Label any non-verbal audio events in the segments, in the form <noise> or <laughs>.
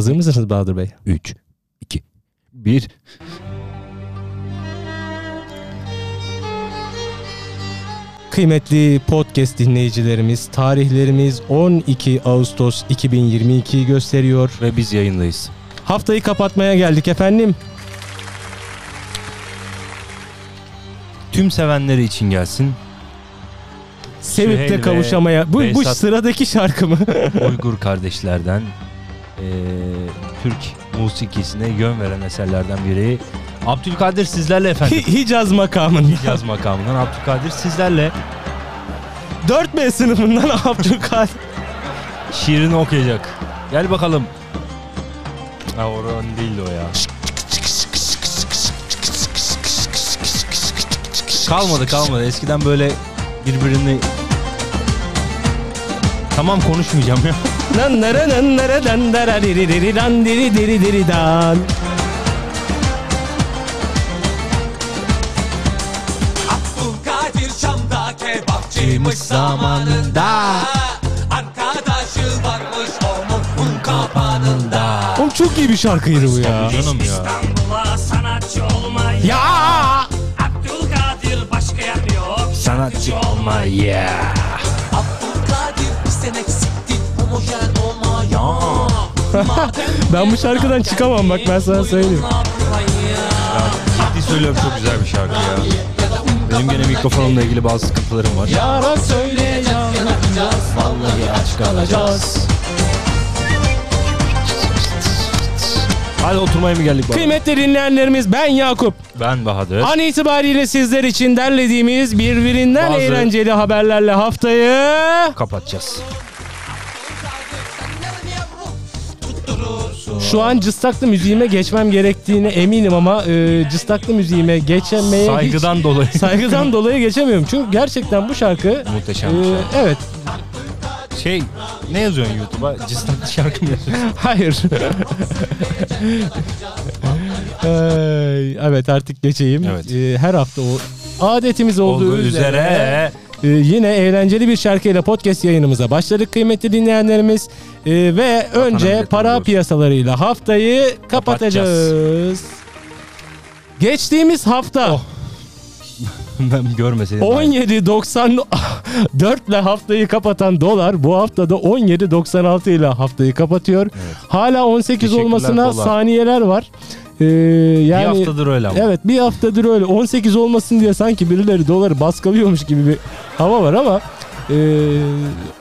Hazır mısınız Bahadır Bey? 3, 2, 1. Kıymetli podcast dinleyicilerimiz, tarihlerimiz 12 Ağustos 2022'yi gösteriyor. Ve biz yayındayız. Haftayı kapatmaya geldik efendim. Tüm sevenleri için gelsin. Sevip Süheyl de ve kavuşamaya. Bu, bu Behzat- sıradaki şarkı mı? <laughs> Uygur kardeşlerden eee, Türk musikisine yön veren eserlerden biri. Abdülkadir sizlerle efendim. Hi- Hicaz makamında. Hicaz makamından Abdülkadir sizlerle 4B sınıfından Abdülkadir. şiirini okuyacak. Gel bakalım. Ha oran değil o ya. Kalmadı kalmadı. Eskiden böyle birbirini Tamam konuşmayacağım ya. Nan nara nan nara dan dara diri diri dan diri diri diri dan. Abdülkadir Şam'da kebapçıymış zamanında Arkadaşı varmış onun un kapanında Oğlum çok iyi bir şarkıydı bu ya. Canım ya. İstanbul'a sanatçı olma Ya! Abdülkadir başka yer yok Sanatçı olma ya. <laughs> Ben bu şarkıdan çıkamam bak ben sana söyleyeyim. Ciddi söylüyorum çok güzel bir şarkı ya. Benim gene mikrofonumla ilgili bazı sıkıntılarım var. Yara söyle yanacağız vallahi aç kalacağız. Hadi oturmaya mı geldik baba? Kıymetli dinleyenlerimiz ben Yakup. Ben Bahadır. An itibariyle sizler için derlediğimiz birbirinden Bazı- eğlenceli haberlerle haftayı Kapatacağız. Şu an cıstaklı müziğime geçmem gerektiğine eminim ama e, cıstaklı müziğime geçemeye hiç- Saygıdan dolayı. <laughs> saygıdan dolayı geçemiyorum. Çünkü gerçekten bu şarkı Muhteşem e, bir şarkı. evet Şey ne yazıyorsun YouTube'a? Cistaklı şarkı mı yazıyorsun? <laughs> hayır. Ay, evet artık geçeyim. Evet. E, her hafta o adetimiz olduğu, Olduğu üzere, üzere e, yine eğlenceli bir şarkıyla podcast yayınımıza başladık kıymetli dinleyenlerimiz. E, ve önce para piyasalarıyla haftayı kapatacağız. Geçtiğimiz hafta Oh. <laughs> ben görmeseydim. 17.94 ile haftayı kapatan dolar bu haftada 17.96 ile haftayı kapatıyor. Hala 18 Teşekkürler olmasına dolar. saniyeler var. Ee, Bir yani haftadır öyle ama. Evet bir haftadır öyle 18 olmasın diye sanki birileri doları baskalıyormuş gibi bir hava var ama e,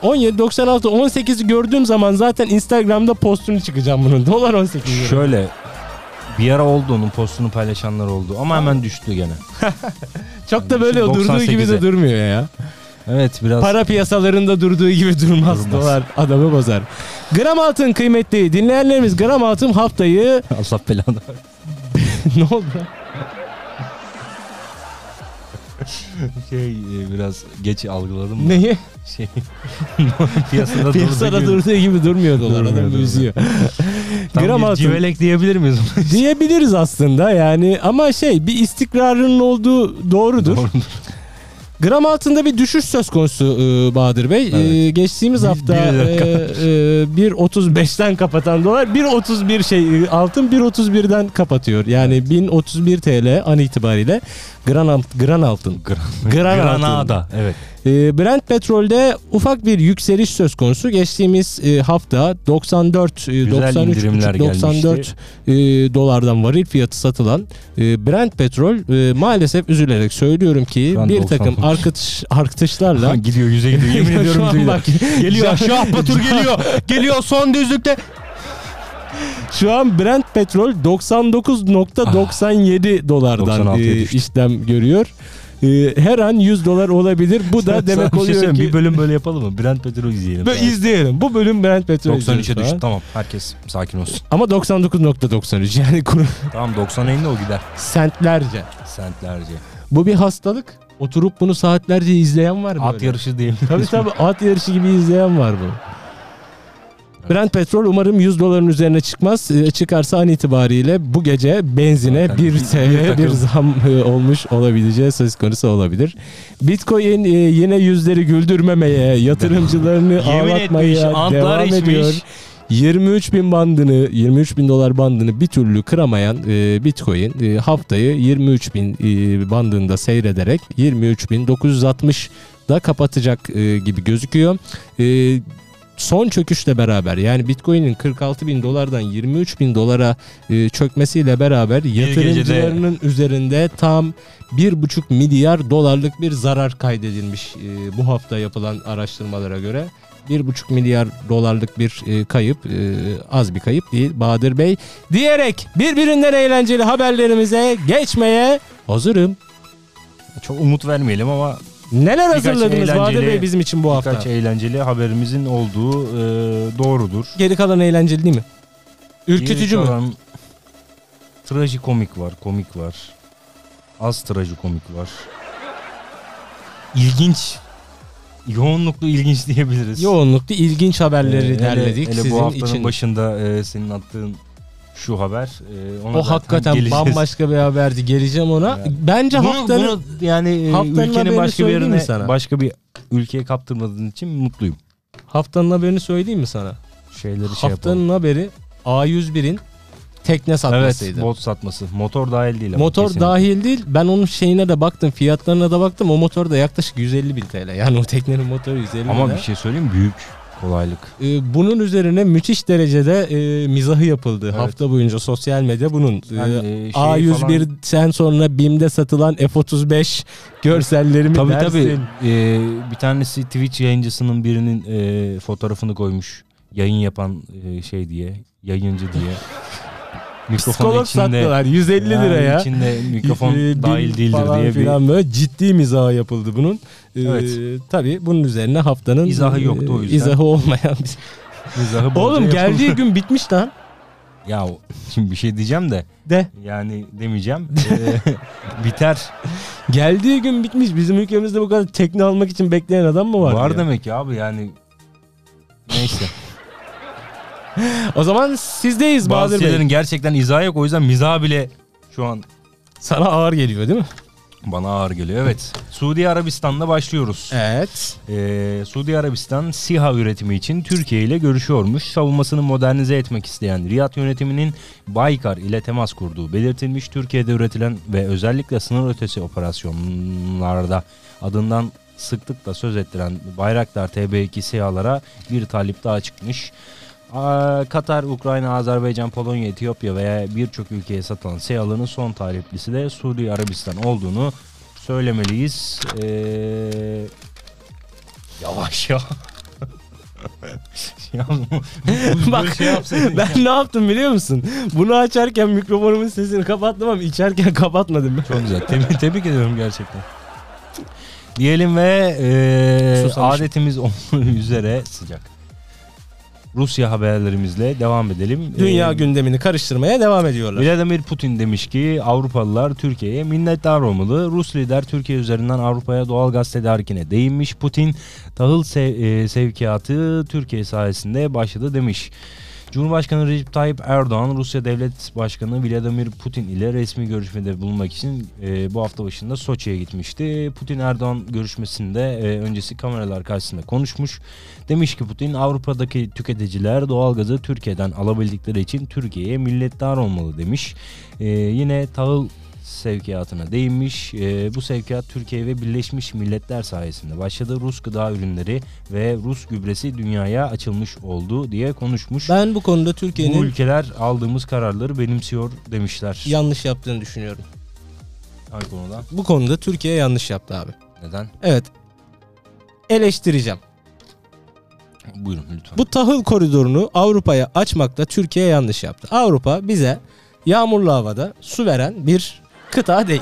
17.96 18'i gördüğüm zaman zaten Instagram'da postunu çıkacağım bunun. Dolar 18 lira. Şöyle bir ara oldu onun postunu paylaşanlar oldu ama hemen düştü gene. <laughs> Çok da böyle durduğu gibi de 98'e. durmuyor ya. Evet biraz Para piyasalarında durduğu gibi durmaz. Durmaz. Dolar adamı bozar. Gram altın kıymetli dinleyenlerimiz gram altın haftayı <laughs> Allah belanı. <laughs> ne oldu? Şey e, biraz geç algıladım. da. Neyi? Şey piyasada, <laughs> Piyasada durduğu gibi. durduğu gibi durmuyor dolar durmuyor. üzüyor. Tam gram bir altın civelek diyebilir miyiz? diyebiliriz aslında yani ama şey bir istikrarının olduğu doğrudur. Doğrudur. Gram altında bir düşüş söz konusu e, Bahadır Bey. Evet. E, geçtiğimiz Bir- hafta e, e, 1.35'ten kapatan dolar 1.31 şey e, altın 1.31'den kapatıyor. Yani 1031 TL an itibariyle gran, alt, gran altın. Gran altın. Granada. Evet. E, Brent petrolde ufak bir yükseliş söz konusu. Geçtiğimiz e, hafta 94 e, Güzel 93 indirimler 94 e, dolardan varil fiyatı satılan e, Brent petrol maalesef üzülerek söylüyorum ki bir 99. takım arkıtış artışlarla gidiyor yüze gidiyor. Yemin <laughs> ediyorum yüze bak, Geliyor aşağı Batur geliyor. Geliyor son düzlükte. Şu an Brent petrol 99.97 dolardan 96'ya e, işlem görüyor. E, her an 100 dolar olabilir. Bu da demek şey oluyor ki bir bölüm böyle yapalım mı? Brent Petrol izleyelim. Böyle izleyelim. Bu bölüm Brent petrol 93'e izliyoruz düştü. Tamam. Herkes sakin olsun. Ama 99.93 yani kuru Tamam 90'a indi o gider. sentlerce. Sentlerce. Bu bir hastalık. Oturup bunu saatlerce izleyen var At böyle. yarışı değil. Tabii tabii at yarışı gibi izleyen var bu. Brent petrol umarım 100 doların üzerine çıkmaz. Ee, çıkarsa an itibariyle bu gece benzine Zaten 1 bir- TL bir zam e, olmuş olabileceği söz konusu olabilir. Bitcoin e, yine yüzleri güldürmemeye, <laughs> yatırımcılarını ağlatmaya etmiş, devam içmiş. ediyor. 23 bin bandını 23 bin dolar bandını bir türlü kıramayan e, Bitcoin e, haftayı 23 bin e, bandında seyrederek 23 bin 960 da kapatacak e, gibi gözüküyor. E, son çöküşle beraber yani Bitcoin'in 46 bin dolardan 23 bin dolara e, çökmesiyle beraber yatırımcılarının üzerinde tam 1,5 milyar dolarlık bir zarar kaydedilmiş e, bu hafta yapılan araştırmalara göre. 1,5 milyar dolarlık bir e, kayıp e, az bir kayıp değil Bahadır Bey diyerek birbirinden eğlenceli haberlerimize geçmeye hazırım. Çok umut vermeyelim ama Neler Birkaç hazırladınız Bahadır Bey bizim için bu hafta? birkaç eğlenceli haberimizin olduğu e, doğrudur. Geri kalan eğlenceli değil mi? Ürkütücü Geri mü? Trajikomik var, komik var. Az trajikomik var. İlginç. Yoğunluklu ilginç diyebiliriz. Yoğunlukta ilginç Ee, haberleri hele- derledik hele sizin bu haftanın için. başında e, senin attığın şu haber. e, ona O hakikaten geleceğiz. bambaşka bir haberdi. Geleceğim ona. Yani. Bence Bunu, haftanın bunu yani e, haftanın ülkenin başka bir yerine sana? başka bir ülkeye kaptırmadığın için mutluyum. haftanın haberini söyleyeyim mi sana? Şeyleri şey. Haftanın haberi A101'in tekne Evet, satmasıydı. bot satması. Motor dahil değil ama. motor kesinlikle. dahil değil. Ben onun şeyine de baktım. Fiyatlarına da baktım. O motor da yaklaşık 150 bin TL. Yani o teknenin motoru 150 Ama bin bir şey söyleyeyim büyük kolaylık. Ee, bunun üzerine müthiş derecede e, mizahı yapıldı. Evet. Hafta boyunca sosyal medya bunun. Ee, Yani, e, şey A101'den sonra BİM'de satılan F35 görsellerimi Tabii dersin. tabii. Ee, bir tanesi Twitch yayıncısının birinin e, fotoğrafını koymuş. Yayın yapan e, şey diye, yayıncı diye. <laughs> Mikrofon Psikolog içinde sattılar 150 yani liraya. içinde <laughs> mikrofon dahil değildir falan diye bir filan böyle ciddi mizahı yapıldı bunun. Ee, Evet. Tabii bunun üzerine haftanın İzahı yoktu o e, yüzden. izahı olmayan bir <laughs> bolca Oğlum yapıldı. geldiği gün bitmiş lan. Ya şimdi bir şey diyeceğim de De. yani demeyeceğim. <laughs> Ee, biter. Geldiği gün bitmiş. Bizim ülkemizde bu kadar tekne almak için bekleyen adam mı var? Var ya? demek ya abi yani. Neyse. O zaman sizdeyiz Bazı Bahadır Bey. şeylerin gerçekten izahı yok o yüzden mizah bile şu an Sana ağır geliyor değil mi? bana ağır geliyor. Evet. Suudi Arabistan'da başlıyoruz. Evet. Ee, Suudi Arabistan SİHA üretimi için Türkiye ile görüşüyormuş. Savunmasını modernize etmek isteyen Riyad yönetiminin Baykar ile temas kurduğu belirtilmiş. Türkiye'de üretilen ve özellikle sınır ötesi operasyonlarda adından sıklıkla söz ettiren Bayraktar TB2 SİHA'lara bir talip daha çıkmış. Aa, Katar, Ukrayna, Azerbaycan, Polonya, Etiyopya veya birçok ülkeye satılan SİHA'ların son taliplisi de Suudi Arabistan olduğunu söylemeliyiz. Ee, yavaş ya. <laughs> ya bu- Bak şey ben ne yaptım biliyor musun? Bunu açarken mikrofonumun sesini kapattım ama içerken <laughs> kapatmadım. Çok güzel. Tebrik, tebrik ediyorum gerçekten. Diyelim ve e, adetimiz <laughs> olduğu üzere sıcak. Rusya haberlerimizle devam edelim. Dünya Ee, gündemini karıştırmaya devam ediyorlar. Vladimir Putin demiş ki Avrupalılar Türkiye'ye minnettar olmalı. Rus lider Türkiye üzerinden Avrupa'ya doğal gaz tedarikine değinmiş. Putin tahıl sev- e, sevkiyatı Türkiye sayesinde başladı demiş. Cumhurbaşkanı Recep Tayyip Erdoğan Rusya Devlet Başkanı Vladimir Putin ile resmi görüşmede bulunmak için e, bu hafta başında Soçi'ye gitmişti. Putin Erdoğan görüşmesinde e, öncesi kameralar karşısında konuşmuş. Demiş ki Putin Avrupa'daki tüketiciler doğalgazı Türkiye'den alabildikleri için Türkiye'ye millettar olmalı demiş. E, yine tahıl sevkiyatına değinmiş. E, bu sevkiyat Türkiye ve Birleşmiş Milletler sayesinde başladı. Rus gıda ürünleri ve Rus gübresi dünyaya açılmış oldu diye konuşmuş. Ben bu konuda bu Türkiye'nin ülkeler aldığımız kararları benimsiyor demişler. yanlış yaptığını düşünüyorum. Hangi konuda? Bu konuda Türkiye yanlış yaptı abi. Neden? Evet. Eleştireceğim. Buyurun lütfen. Bu tahıl koridorunu Avrupa'ya açmakta Türkiye yanlış yaptı. Avrupa bize yağmurlu havada su veren bir kıta değil.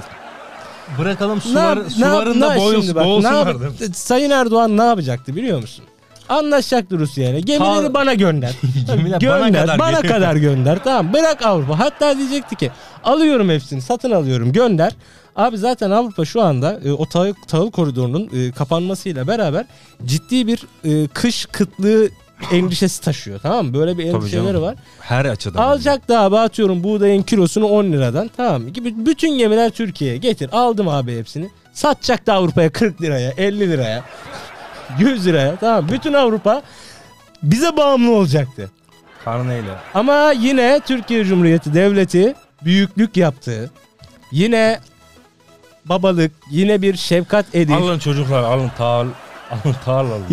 Bırakalım yap- ne yap- ne- şimdi bak, ne yap- Sayın Erdoğan ne yapacaktı biliyor musun? Anlaşacaktı Rusya'yla. Gemileri Ta- bana gönder. <laughs> Gemiler gönder. bana kadar Bana kadar gönder. Tamam bırak Avrupa. Hatta diyecekti ki alıyorum hepsini satın alıyorum gönder. Abi zaten Avrupa şu anda e, o tahıl, tahıl koridorunun e, kapanmasıyla beraber ciddi bir e, kış kıtlığı endişesi taşıyor. Tamam mı? Böyle bir endişeleri var. Her açıdan. Alacak da abi atıyorum buğdayın kilosunu 10 liradan. Tamam mı? Bütün gemiler Türkiye'ye getir. Aldım abi hepsini. Satacak da Avrupa'ya 40 liraya, 50 liraya, <laughs> 100 liraya. Tamam mı? Bütün Avrupa bize bağımlı olacaktı. Karneyle. Ama yine Türkiye Cumhuriyeti Devleti büyüklük yaptı. Yine babalık, yine bir şefkat edip Alın çocuklar alın tal.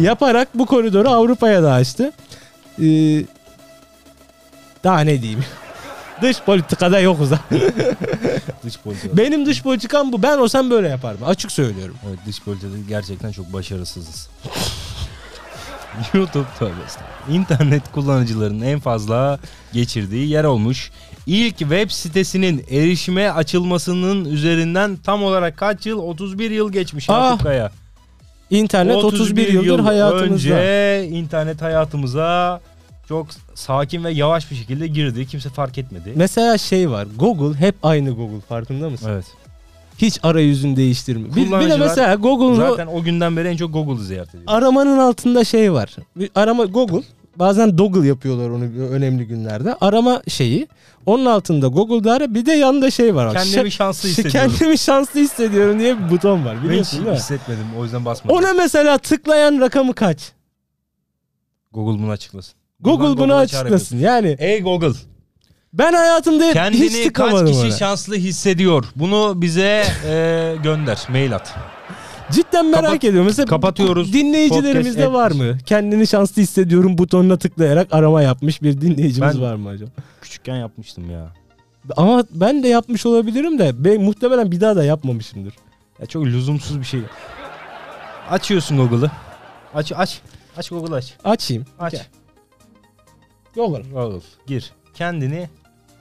Yaparak bu koridoru Avrupa'ya da açtı. Ee, daha ne diyeyim? <laughs> Dış politikada yokuz. <laughs> Dış politika. Benim dış politikam bu. Ben olsam böyle yaparım. Açık söylüyorum. Evet dış politikada gerçekten çok başarısızız. <laughs> YouTube tövbe. İnternet kullanıcılarının en fazla geçirdiği yer olmuş. İlk web sitesinin erişime açılmasının üzerinden tam olarak kaç yıl? 31 yıl geçmiş Ah, Yakup Kaya. İnternet 31 yıldır yıl hayatımızda. Önce internet hayatımıza çok sakin ve yavaş bir şekilde girdi. Kimse fark etmedi. Mesela şey var. Google hep aynı Google. Farkında mısın? Evet. Hiç arayüzünü değiştirmiyor. Bir, bir de mesela Google'un o Zaten o günden beri en çok Google'ı ziyaret ediyor. aramanın altında şey var. Bir arama Google. Bazen Google yapıyorlar onu önemli günlerde. Arama şeyi. Onun altında Google'da ara. Bir de yanında şey var. Kendimi Şa- şanslı şa- hissediyorum. Kendimi şanslı hissediyorum diye bir buton var. Ben hiç Biliyorsun değil mi? hissetmedim. O yüzden basmadım. Ona mesela tıklayan rakamı kaç? Google bunu açıklasın. Google Buradan bunu Google'a açıklasın. Yani. Ey Google. ben hayatımda hiç Kendini kaç tıklamadım kişi ona. şanslı hissediyor? Bunu bize e, gönder. Mail at. Cidden merak Kapat- ediyorum. Mesela kapatıyoruz. Dinleyicilerimizde Podcast var mı? Kendini şanslı hissediyorum butonuna tıklayarak arama yapmış bir dinleyicimiz Ben- var mı acaba? Küçükken yapmıştım ya. Ama ben de yapmış olabilirim de ben muhtemelen bir daha da yapmamışımdır. Ya çok lüzumsuz bir şey. Açıyorsun Google'ı. Aç aç. Aç Google'ı aç. Açayım. Aç. Gel. Yollar. Google. Gir. Kendini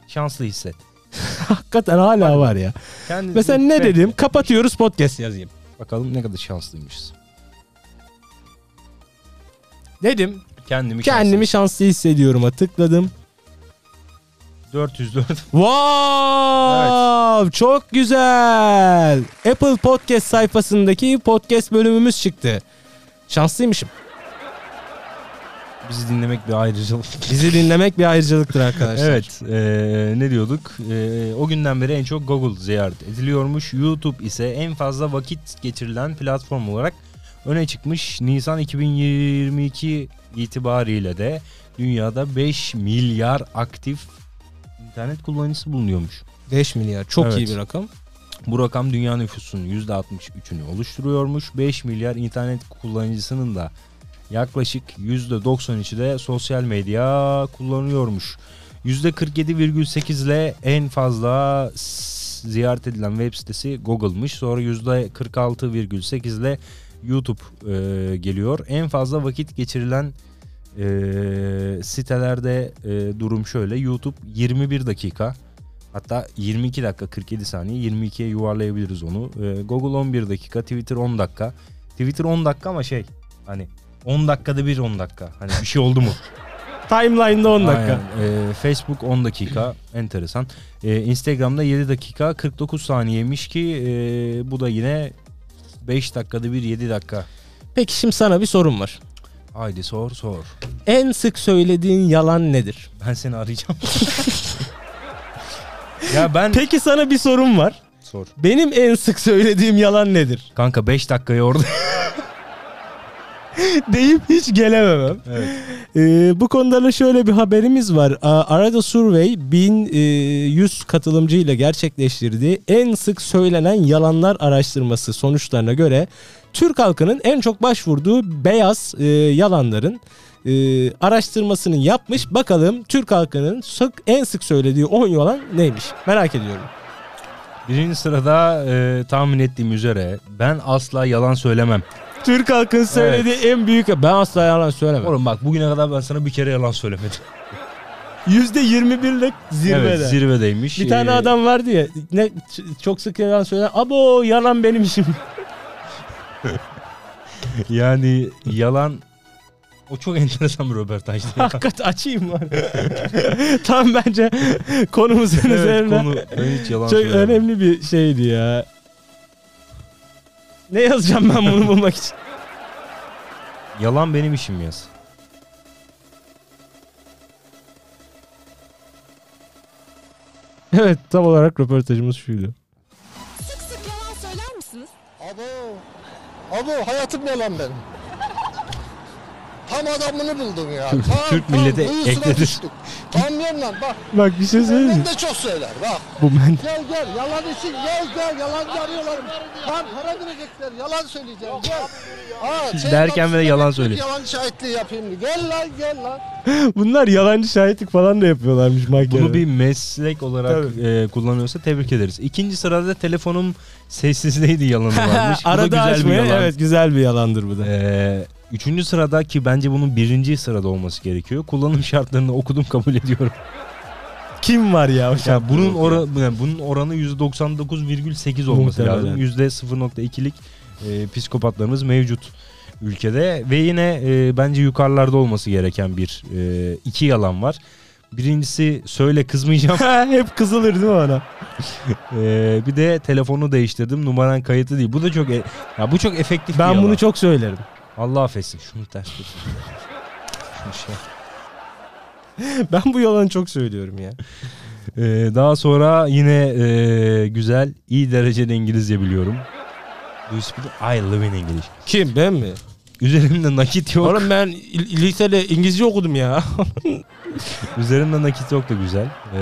şanslı hisset. <laughs> Hakikaten hala var ya. Kendini Mesela ne dedim? Kapatıyoruz podcast yazayım. Bakalım ne kadar şanslıymışız. Dedim. Kendimi, Kendimi şanslı hissediyorum'a tıkladım. şanslı. <laughs> 404. Wow! Çok güzel. Apple Podcast sayfasındaki podcast bölümümüz çıktı. Şanslıymışım. Bizi dinlemek bir ayrıcalık. Bizi dinlemek bir ayrıcalıktır arkadaşlar. Evet, eee, ne diyorduk? Eee, o günden beri en çok Google ziyaret ediliyormuş. YouTube ise en fazla vakit geçirilen platform olarak öne çıkmış. Nisan 2022 itibariyle de dünyada 5 milyar aktif internet kullanıcısı bulunuyormuş. 5 milyar çok Evet. iyi bir rakam. Bu rakam dünya nüfusunun %63'ünü oluşturuyormuş. 5 milyar internet kullanıcısının da yaklaşık %93'ü de sosyal medya kullanıyormuş. %47,8 ile en fazla ziyaret edilen web sitesi Google'mış. Sonra %46,8 ile YouTube e, geliyor. En fazla vakit geçirilen e, sitelerde e, durum şöyle. YouTube 21 dakika. Hatta 22 dakika 47 saniye 22'ye yuvarlayabiliriz onu. Ee, Google 11 dakika, Twitter 10 dakika. Twitter 10 dakika ama şey hani 10 dakikada bir 10 dakika. Hani bir şey oldu mu? <laughs> Timeline'da 10 dakika. Aynen. Ee, Facebook 10 dakika enteresan. Ee, Instagram'da 7 dakika 49 saniyeymiş ki ee, bu da yine 5 dakikada bir 7 dakika. Peki şimdi sana bir sorum var. Haydi sor sor. En sık söylediğin yalan nedir? Ben seni arayacağım. <laughs> ya ben Peki sana bir sorum var. sor. Benim en sık söylediğim yalan nedir? Kanka 5 dakikayı orada. <laughs> <laughs> Deyip hiç gelememem. evet. Ee, bu konuda da şöyle bir haberimiz var. Arada Survey 1100 katılımcıyla gerçekleştirdiği en sık söylenen yalanlar araştırması sonuçlarına göre Türk halkının en çok başvurduğu beyaz e, yalanların e, araştırmasını yapmış. Bakalım Türk halkının sık en sık söylediği 10 yalan neymiş? Merak ediyorum. Birinci sırada e, tahmin ettiğim üzere ben asla yalan söylemem. Türk halkının söylediği en büyük ben asla yalan söylemem. Oğlum bak bugüne kadar ben sana bir kere yalan söylemedim. <laughs> %21'lik zirvede. Evet zirvedeymiş. Bir tane Ee, adam vardı ya ne ç- çok sık yalan söyler. Abo yalan benim işim. <laughs> Yani yalan o çok enteresan bir röportajdı. ya. Hakikat açayım var. <laughs> Tam bence konumuzun evet, üzerine konu ben hiç yalan çok söylemem. önemli bir şeydi ya. Ne yazacağım ben bunu bulmak için? Yalan benim işim yaz. Evet tam olarak röportajımız şuydu. Sık sık yalan söyler misiniz? Abo, abo hayatım yalan benim. Tam adamını buldum ya. <laughs> Tam, Türk tam milleti kuyusuna ekledi. düştük. Tanımıyorum lan bak. Bak bir şey söyleyeyim mi? Ben de çok söyler bak. Bu ben Gel gel yalan için gel gel yalancı arıyorlar. Lan para verecekler yalan söyleyeceğim gel. Aa, Derken şuna yalan söylüyor. Yalan şahitliği yapayım. Gel lan gel lan. <laughs> bunlar yalancı şahitlik falan da yapıyorlarmış mahkemede. Bunu bir meslek olarak e, kullanıyorsa tebrik ederiz. İkinci sırada telefonum sessizdeydi yalanı varmış. <laughs> Arada güzel bir açmaya yalan. evet güzel bir yalandır bu da. Ee, üçüncü sırada ki bence bunun birinci sırada olması gerekiyor. Kullanım şartlarını okudum kabul ediyorum. Kim var ya Ya bunun oranı yani bunun oranı %99,8 olması Muhtemelen. lazım. %0.2'lik e, psikopatlarımız mevcut ülkede ve yine e, bence yukarılarda olması gereken bir e, iki yalan var. Birincisi söyle kızmayacağım. <laughs> Hep kızılır değil mi ona? E, bir de telefonu değiştirdim. Numaran kayıtlı değil. Bu da çok e- ya bu çok efektif bir Ben yalan. bunu çok söylerim. Allah affetsin. Şunu ters tut. Şunu şey. <laughs> Ben bu yalanı çok söylüyorum ya. Ee, daha sonra yine e, güzel, iyi derecede İngilizce biliyorum. Do you speak? I live in English. Kim ben mi? Üzerimde nakit yok. Oğlum ben lisede İngilizce okudum ya. <laughs> <laughs> Üzerimde nakit yok da güzel. Ee,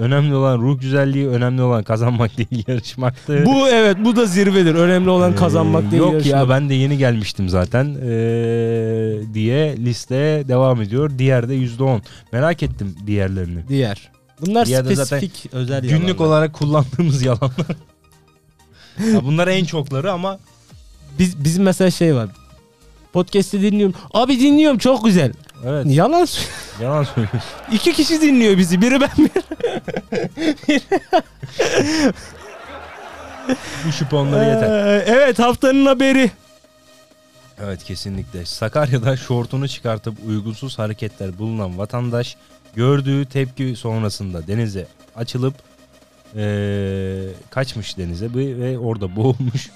önemli olan ruh güzelliği, önemli olan kazanmak <laughs> değil yarışmaktı. bu evet bu da zirvedir. Önemli olan Ee, kazanmak değil. Yok yarışmak. ya ben de yeni gelmiştim zaten ee, diye liste devam ediyor. Diğer de %10. Merak ettim diğerlerini. Diğer. Bunlar Diğer de zaten spesifik özel Günlük yalanlar. olarak kullandığımız yalanlar. <laughs> Ya bunlar en çokları ama Biz, bizim mesela şey var. Podcast'i dinliyorum. Abi dinliyorum çok güzel. evet Yalan sö- <laughs> yalan söylüyorsun. İki kişi dinliyor bizi. Biri ben biri. Bu şüphe onlara yeter. Ee, evet haftanın haberi. Evet kesinlikle. Sakarya'da şortunu çıkartıp uygunsuz hareketler bulunan vatandaş gördüğü tepki sonrasında denize açılıp eee, kaçmış denize ve ve orada boğulmuş.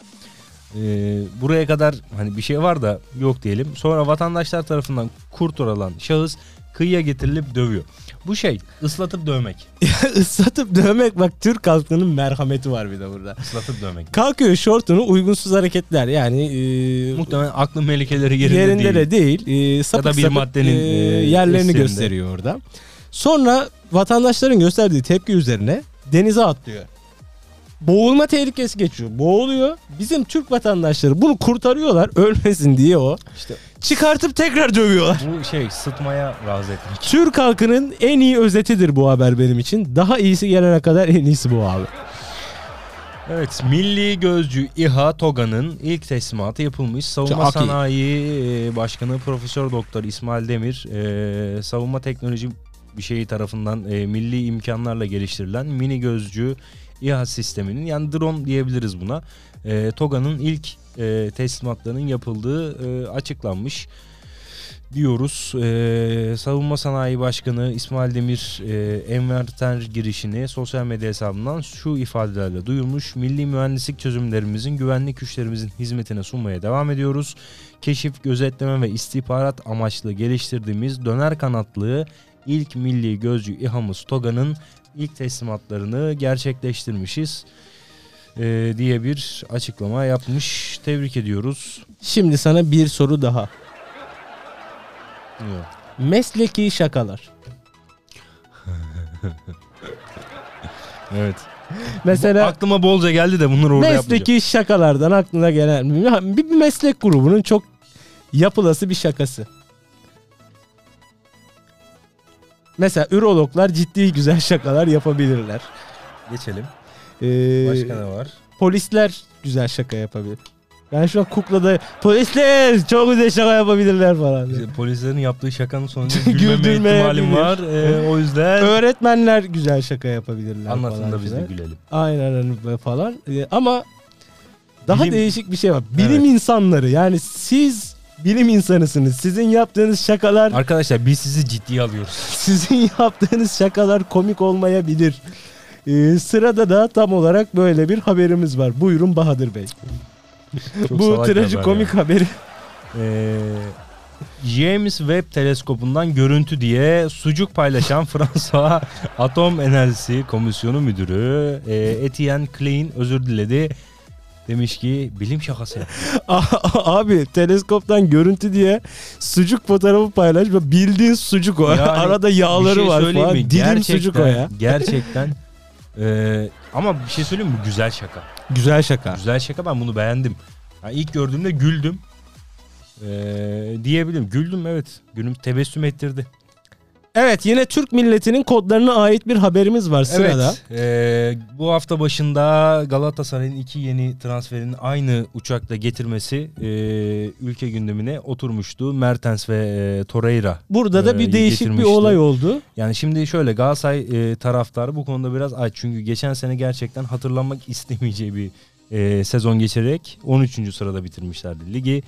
Eee, buraya kadar hani bir şey var da yok diyelim. Sonra vatandaşlar tarafından kurtarılan şahıs kıyıya getirilip dövüyor. Bu şey ıslatıp dövmek. <laughs> Islatıp dövmek bak Türk halkının merhameti var bir de burada. Islatıp dövmek. Kalkıyor şortunu uygunsuz hareketler yani e, Muhtemelen aklı melikeleri yerinde, yerinde değil. de değil. E, sapık Ya da bir sapık, maddenin, e, e, yerlerini eserinde. gösteriyor orada. Sonra vatandaşların gösterdiği tepki üzerine denize atlıyor. Boğulma tehlikesi geçiyor. Boğuluyor. Bizim Türk vatandaşları bunu kurtarıyorlar ölmesin diye o. İşte Çıkartıp tekrar dövüyorlar. bu şey sıtmaya razı etmek. Türk halkının en iyi özetidir bu haber benim için. Daha iyisi gelene kadar en iyisi bu abi. Evet, Milli Gözcü İHA TOGA'nın ilk teslimatı yapılmış. Savunma Çok. Sanayi e, Başkanı Profesör Doktor İsmail Demir, e, savunma teknoloji bir şeyi tarafından e, milli imkanlarla geliştirilen mini gözcü İHA sisteminin yani drone diyebiliriz buna. E, TOGA'nın ilk e, teslimatlarının yapıldığı e, açıklanmış diyoruz. E, Savunma Sanayi Başkanı İsmail Demir e, envanter girişini sosyal medya hesabından şu ifadelerle duyurmuş. Milli mühendislik çözümlerimizin güvenlik güçlerimizin hizmetine sunmaya devam ediyoruz. Keşif, gözetleme ve istihbarat amaçlı geliştirdiğimiz döner kanatlı ilk milli gözcü İHA'mız TOGA'nın ilk teslimatlarını gerçekleştirmişiz e, diye bir açıklama yapmış. Tebrik ediyoruz. Şimdi sana bir soru daha. Diyor. Mesleki şakalar. <laughs> Evet. Mesela Aklıma bolca geldi de bunları orada mesleki şakalardan aklına gelen bir meslek grubunun çok yapılası bir şakası. Mesela ürologlar ciddi güzel şakalar yapabilirler. Geçelim. Ee, Başka ne var? Polisler güzel şaka yapabilir. Ben şu an kuklada polisler çok güzel şaka yapabilirler falan. İşte polislerin yaptığı şakanın sonucu <laughs> gülmeme ihtimalim var. Ee, o yüzden Öğretmenler güzel şaka yapabilirler anlatın falan da biz de gülelim. Aynen falan. Ee, ama daha Bilim- değişik bir şey var. Bilim Evet. insanları yani siz bilim insanısınız. Sizin yaptığınız şakalar Arkadaşlar biz sizi ciddiye alıyoruz. <laughs> sizin yaptığınız şakalar komik olmayabilir. Ee, sırada da tam olarak böyle bir haberimiz var. Buyurun Bahadır Bey. Çok Bu haber trajikomik ya. haberi. Ee, James Webb teleskopundan görüntü diye sucuk paylaşan <laughs> Fransa Atom Enerjisi Komisyonu Müdürü e, Etienne Klein özür diledi. Demiş ki bilim şakası. <laughs> Abi teleskoptan görüntü diye sucuk fotoğrafı paylaş bildiğin sucuk o. <laughs> Yani Arada yağları şey var falan. mi? Dilim sucuk o ya. Gerçekten. <laughs> Ee, ama bir şey söyleyeyim mi? Güzel şaka. Güzel şaka. Güzel şaka ben bunu beğendim. Yani ilk gördüğümde güldüm. Ee, diyebilirim. Güldüm evet. Günüm tebessüm ettirdi. Evet yine Türk milletinin kodlarına ait bir haberimiz var sırada. Evet. ee, bu hafta başında Galatasaray'ın iki yeni transferinin aynı uçakla getirmesi ee, ülke gündemine oturmuştu. Mertens ve ee, Torreira. Burada da bir Ee, değişik bir olay oldu. Yani şimdi şöyle Galatasaray e, taraftarı bu konuda biraz aç. Çünkü geçen sene gerçekten hatırlanmak <laughs> istemeyeceği bir e, sezon geçirerek 13. sırada bitirmişlerdi ligi.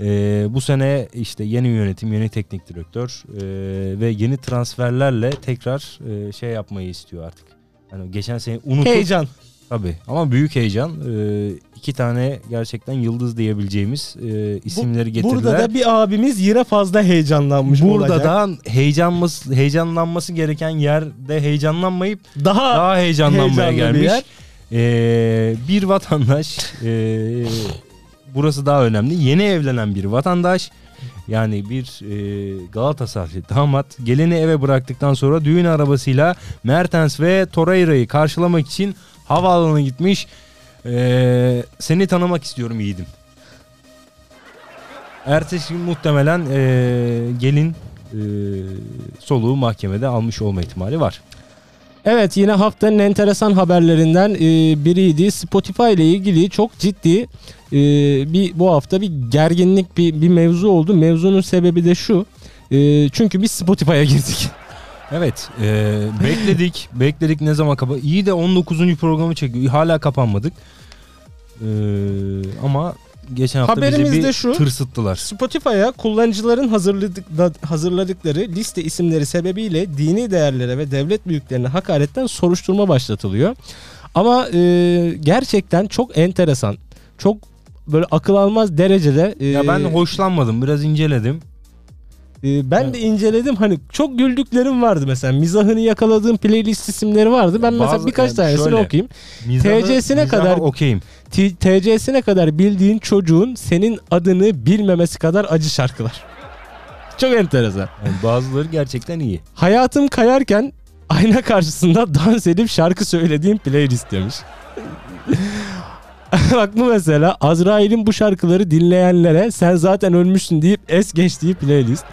E, bu sene işte yeni yönetim, yeni teknik direktör e, ve yeni transferlerle tekrar e, şey yapmayı istiyor artık. Yani geçen sene unutup Heyecan. tabii ama büyük heyecan. E, iki tane gerçekten yıldız diyebileceğimiz e, isimleri getirdiler. Burada da bir abimiz yine fazla heyecanlanmış Burada olacak. da heyecanması, heyecanlanması gereken yerde heyecanlanmayıp daha, daha heyecanlanmaya heyecanlı bir gelmiş. yer. Ee, bir vatandaş ee, burası daha önemli. Yeni evlenen bir vatandaş yani bir ee, Galatasaraylı damat gelini eve bıraktıktan sonra düğün arabasıyla Mertens ve Torreira'yı karşılamak için havaalanına gitmiş. Ee, seni tanımak istiyorum yiğidim. Ertesi gün muhtemelen ee, gelin ee, soluğu mahkemede almış olma ihtimali var. Evet yine haftanın enteresan haberlerinden e, biriydi. Spotify ile ilgili çok ciddi e, bir bu hafta bir gerginlik bir, bir mevzu oldu. Mevzunun sebebi de şu. E, çünkü biz Spotify'a girdik. <laughs> Evet e, bekledik bekledik ne zaman kapa iyi de 19. programı çekiyor hala kapanmadık E, ama geçen hafta Haberimiz bizi bir de şu. tırsıttılar. Spotify'a kullanıcıların hazırladık, hazırladıkları liste isimleri sebebiyle dini değerlere ve devlet büyüklerine hakaretten soruşturma başlatılıyor. Ama e, gerçekten çok enteresan, çok böyle akıl almaz derecede. e, Ya ben hoşlanmadım biraz inceledim. e, ben de inceledim hani çok güldüklerim vardı mesela mizahını yakaladığım playlist isimleri vardı. Ben mesela Bazı- birkaç yani tanesini şöyle, okuyayım. Mizahı- TC'sine mizaha kadar- okeyim. TC'sine kadar bildiğin çocuğun senin adını bilmemesi kadar acı şarkılar. Çok enteresan. Yani bazıları gerçekten iyi. Hayatım kayarken ayna karşısında dans edip şarkı söylediğim playlist demiş. <laughs> Bak bu mesela Azrail'in bu şarkıları dinleyenlere sen zaten ölmüşsün deyip es geçtiği playlist.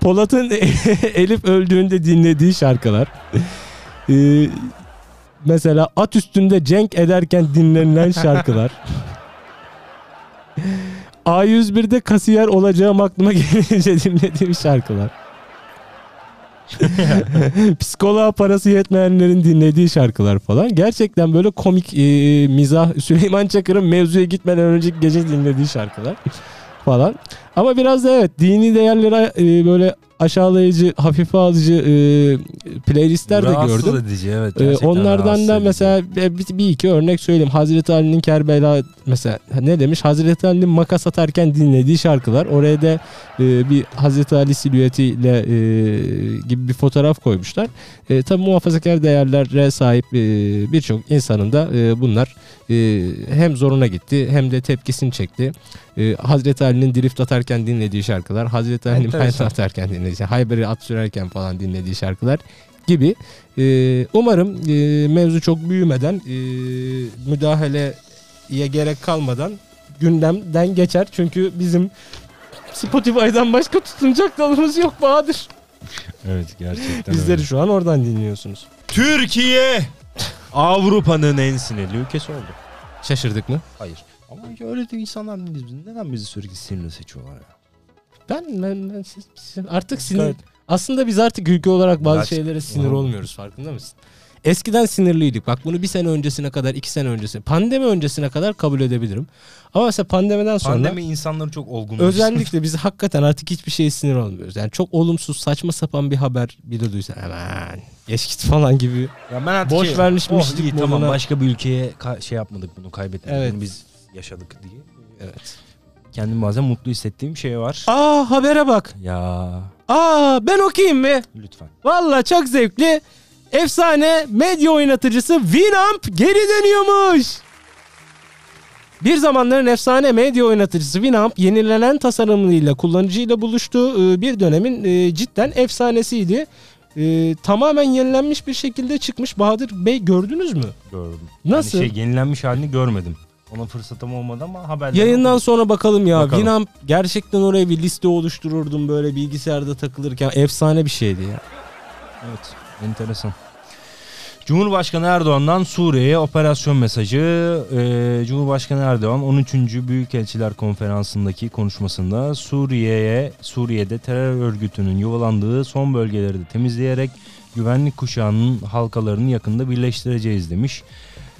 Polat'ın <laughs> Elif öldüğünde dinlediği şarkılar. Ee, mesela at üstünde cenk ederken dinlenilen şarkılar. <laughs> A101'de kasiyer olacağım aklıma gelince dinlediğim şarkılar. <laughs> Psikoloğa parası yetmeyenlerin dinlediği şarkılar falan. Gerçekten böyle komik e, mizah. Süleyman Çakır'ın mevzuya gitmeden önceki gece dinlediği şarkılar falan. Ama biraz da evet dini değerlere e, böyle aşağılayıcı, hafife alıcı e, playlistler de Rahatsız gördüm. edici evet. Gerçekten onlardan da edici. mesela bir, bir iki örnek söyleyeyim. Hazreti Ali'nin Kerbela mesela ne demiş? Hazreti Ali'nin makas atarken dinlediği şarkılar. Oraya da e, bir Hazreti Ali silüetiyle e, gibi bir fotoğraf koymuşlar. E, tabii muhafazakar değerlere sahip e, birçok insanın da e, bunlar e, hem zoruna gitti hem de tepkisini çekti. E, Hazreti Ali'nin drift atarken dinlediği şarkılar, Hazreti Ali'nin payet atarken dinlediği, Hayber'i at sürerken falan dinlediği şarkılar gibi. Ee, umarım e, mevzu çok büyümeden e, müdahaleye gerek kalmadan gündemden geçer. Çünkü bizim Spotify'dan başka tutunacak dalımız yok Bahadır. Evet gerçekten Bizleri öyle. şu an oradan dinliyorsunuz. Türkiye Avrupa'nın en sinirli ülkesi oldu. Şaşırdık mı? Hayır. Ama öyle de insanlar değiliz biz. Neden bizi sürekli sinirli seçiyorlar ya? Ben, ben, ben siz- siz- artık sinir... Gayet- Aslında biz artık ülke olarak bazı Gerçek- şeylere sinir olmuyoruz farkında mısın? Eskiden sinirliydik. Bak bunu bir sene öncesine kadar, iki sene öncesine, pandemi öncesine kadar kabul edebilirim. Ama mesela pandemiden sonra... Pandemi insanları çok olgun. Özellikle biz hakikaten artık hiçbir şeye sinir olmuyoruz. Yani çok olumsuz saçma sapan bir haber bir de duysan hemen geç git falan gibi. Ya ben artık Boş şey- vermişmişlik oh, iyi, tamam başka bir ülkeye şey yapmadık bunu kaybetmedik. Evet. Bunu biz yaşadık diye. Evet. Kendimi bazen mutlu hissettiğim şey var. Aa habere bak. Ya Aa ben okuyayım mı? lütfen. Valla çok zevkli. Efsane medya oynatıcısı Winamp geri dönüyormuş. Bir zamanların efsane medya oynatıcısı Winamp yenilenen tasarımıyla kullanıcıyla buluştu. Ee, Bir dönemin e, cidden efsanesiydi. Ee, tamamen yenilenmiş bir şekilde çıkmış. Bahadır Bey gördünüz mü? Gördüm. Nasıl? Yani şey yenilenmiş halini görmedim. Ona fırsatım olmadı ama haberler. Yayından sonra bakalım ya. Bakalım. Winamp gerçekten oraya bir liste oluştururdum böyle bilgisayarda takılırken. Efsane bir şeydi ya. Evet, enteresan. Cumhurbaşkanı Erdoğan'dan Suriye'ye operasyon mesajı. Ee, Cumhurbaşkanı Erdoğan 13. Büyükelçiler Konferansı'ndaki konuşmasında Suriye'ye Suriye'de terör örgütünün yuvalandığı son bölgeleri de temizleyerek güvenlik kuşağının halkalarını yakında birleştireceğiz demiş.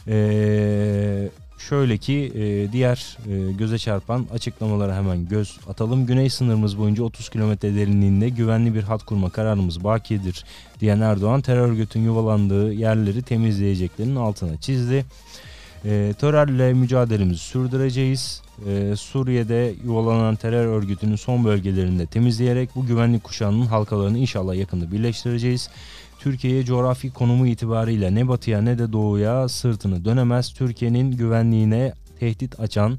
Ee, şöyle ki e, diğer e, göze çarpan açıklamalara hemen göz atalım. Güney sınırımız boyunca 30 kilometre derinliğinde güvenli bir hat kurma kararımız bakidir diyen Erdoğan terör örgütün yuvalandığı yerleri temizleyeceklerinin altına çizdi. E, terörle mücadelemizi sürdüreceğiz. E, Suriye'de yuvalanan terör örgütünün son bölgelerinde temizleyerek bu güvenlik kuşağının halkalarını inşallah yakında birleştireceğiz. Türkiye'ye coğrafi konumu itibariyle ne batıya ne de doğuya sırtını dönemez. Türkiye'nin güvenliğine tehdit açan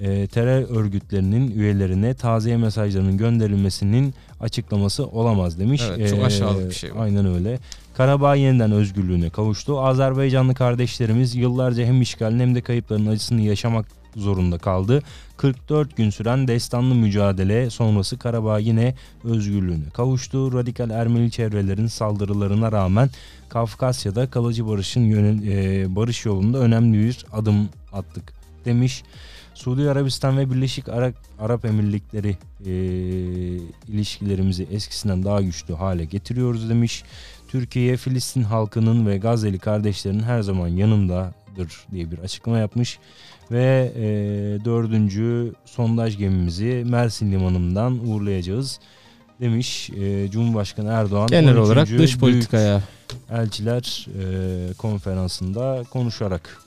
e, terör örgütlerinin üyelerine taziye mesajlarının gönderilmesinin açıklaması olamaz demiş. Evet, çok aşağılık bir şey bu. Aynen öyle. Karabağ yeniden özgürlüğüne kavuştu. Azerbaycanlı kardeşlerimiz yıllarca hem işgalin hem de kayıpların acısını yaşamak zorunda kaldı. 44 gün süren destanlı mücadele sonrası Karabağ yine özgürlüğüne kavuştu. Radikal Ermeni çevrelerin saldırılarına rağmen Kafkasya'da kalıcı barışın yönel, e, barış yolunda önemli bir adım attık demiş. Suudi Arabistan ve Birleşik Arap, Arap Emirlikleri e, ilişkilerimizi eskisinden daha güçlü hale getiriyoruz demiş. Türkiye Filistin halkının ve Gazze'li kardeşlerinin her zaman yanındadır diye bir açıklama yapmış ve e, dördüncü sondaj gemimizi Mersin limanından uğurlayacağız demiş e, Cumhurbaşkanı Erdoğan. Genel 13. olarak dış politikaya. Elçiler e, konferansında konuşarak.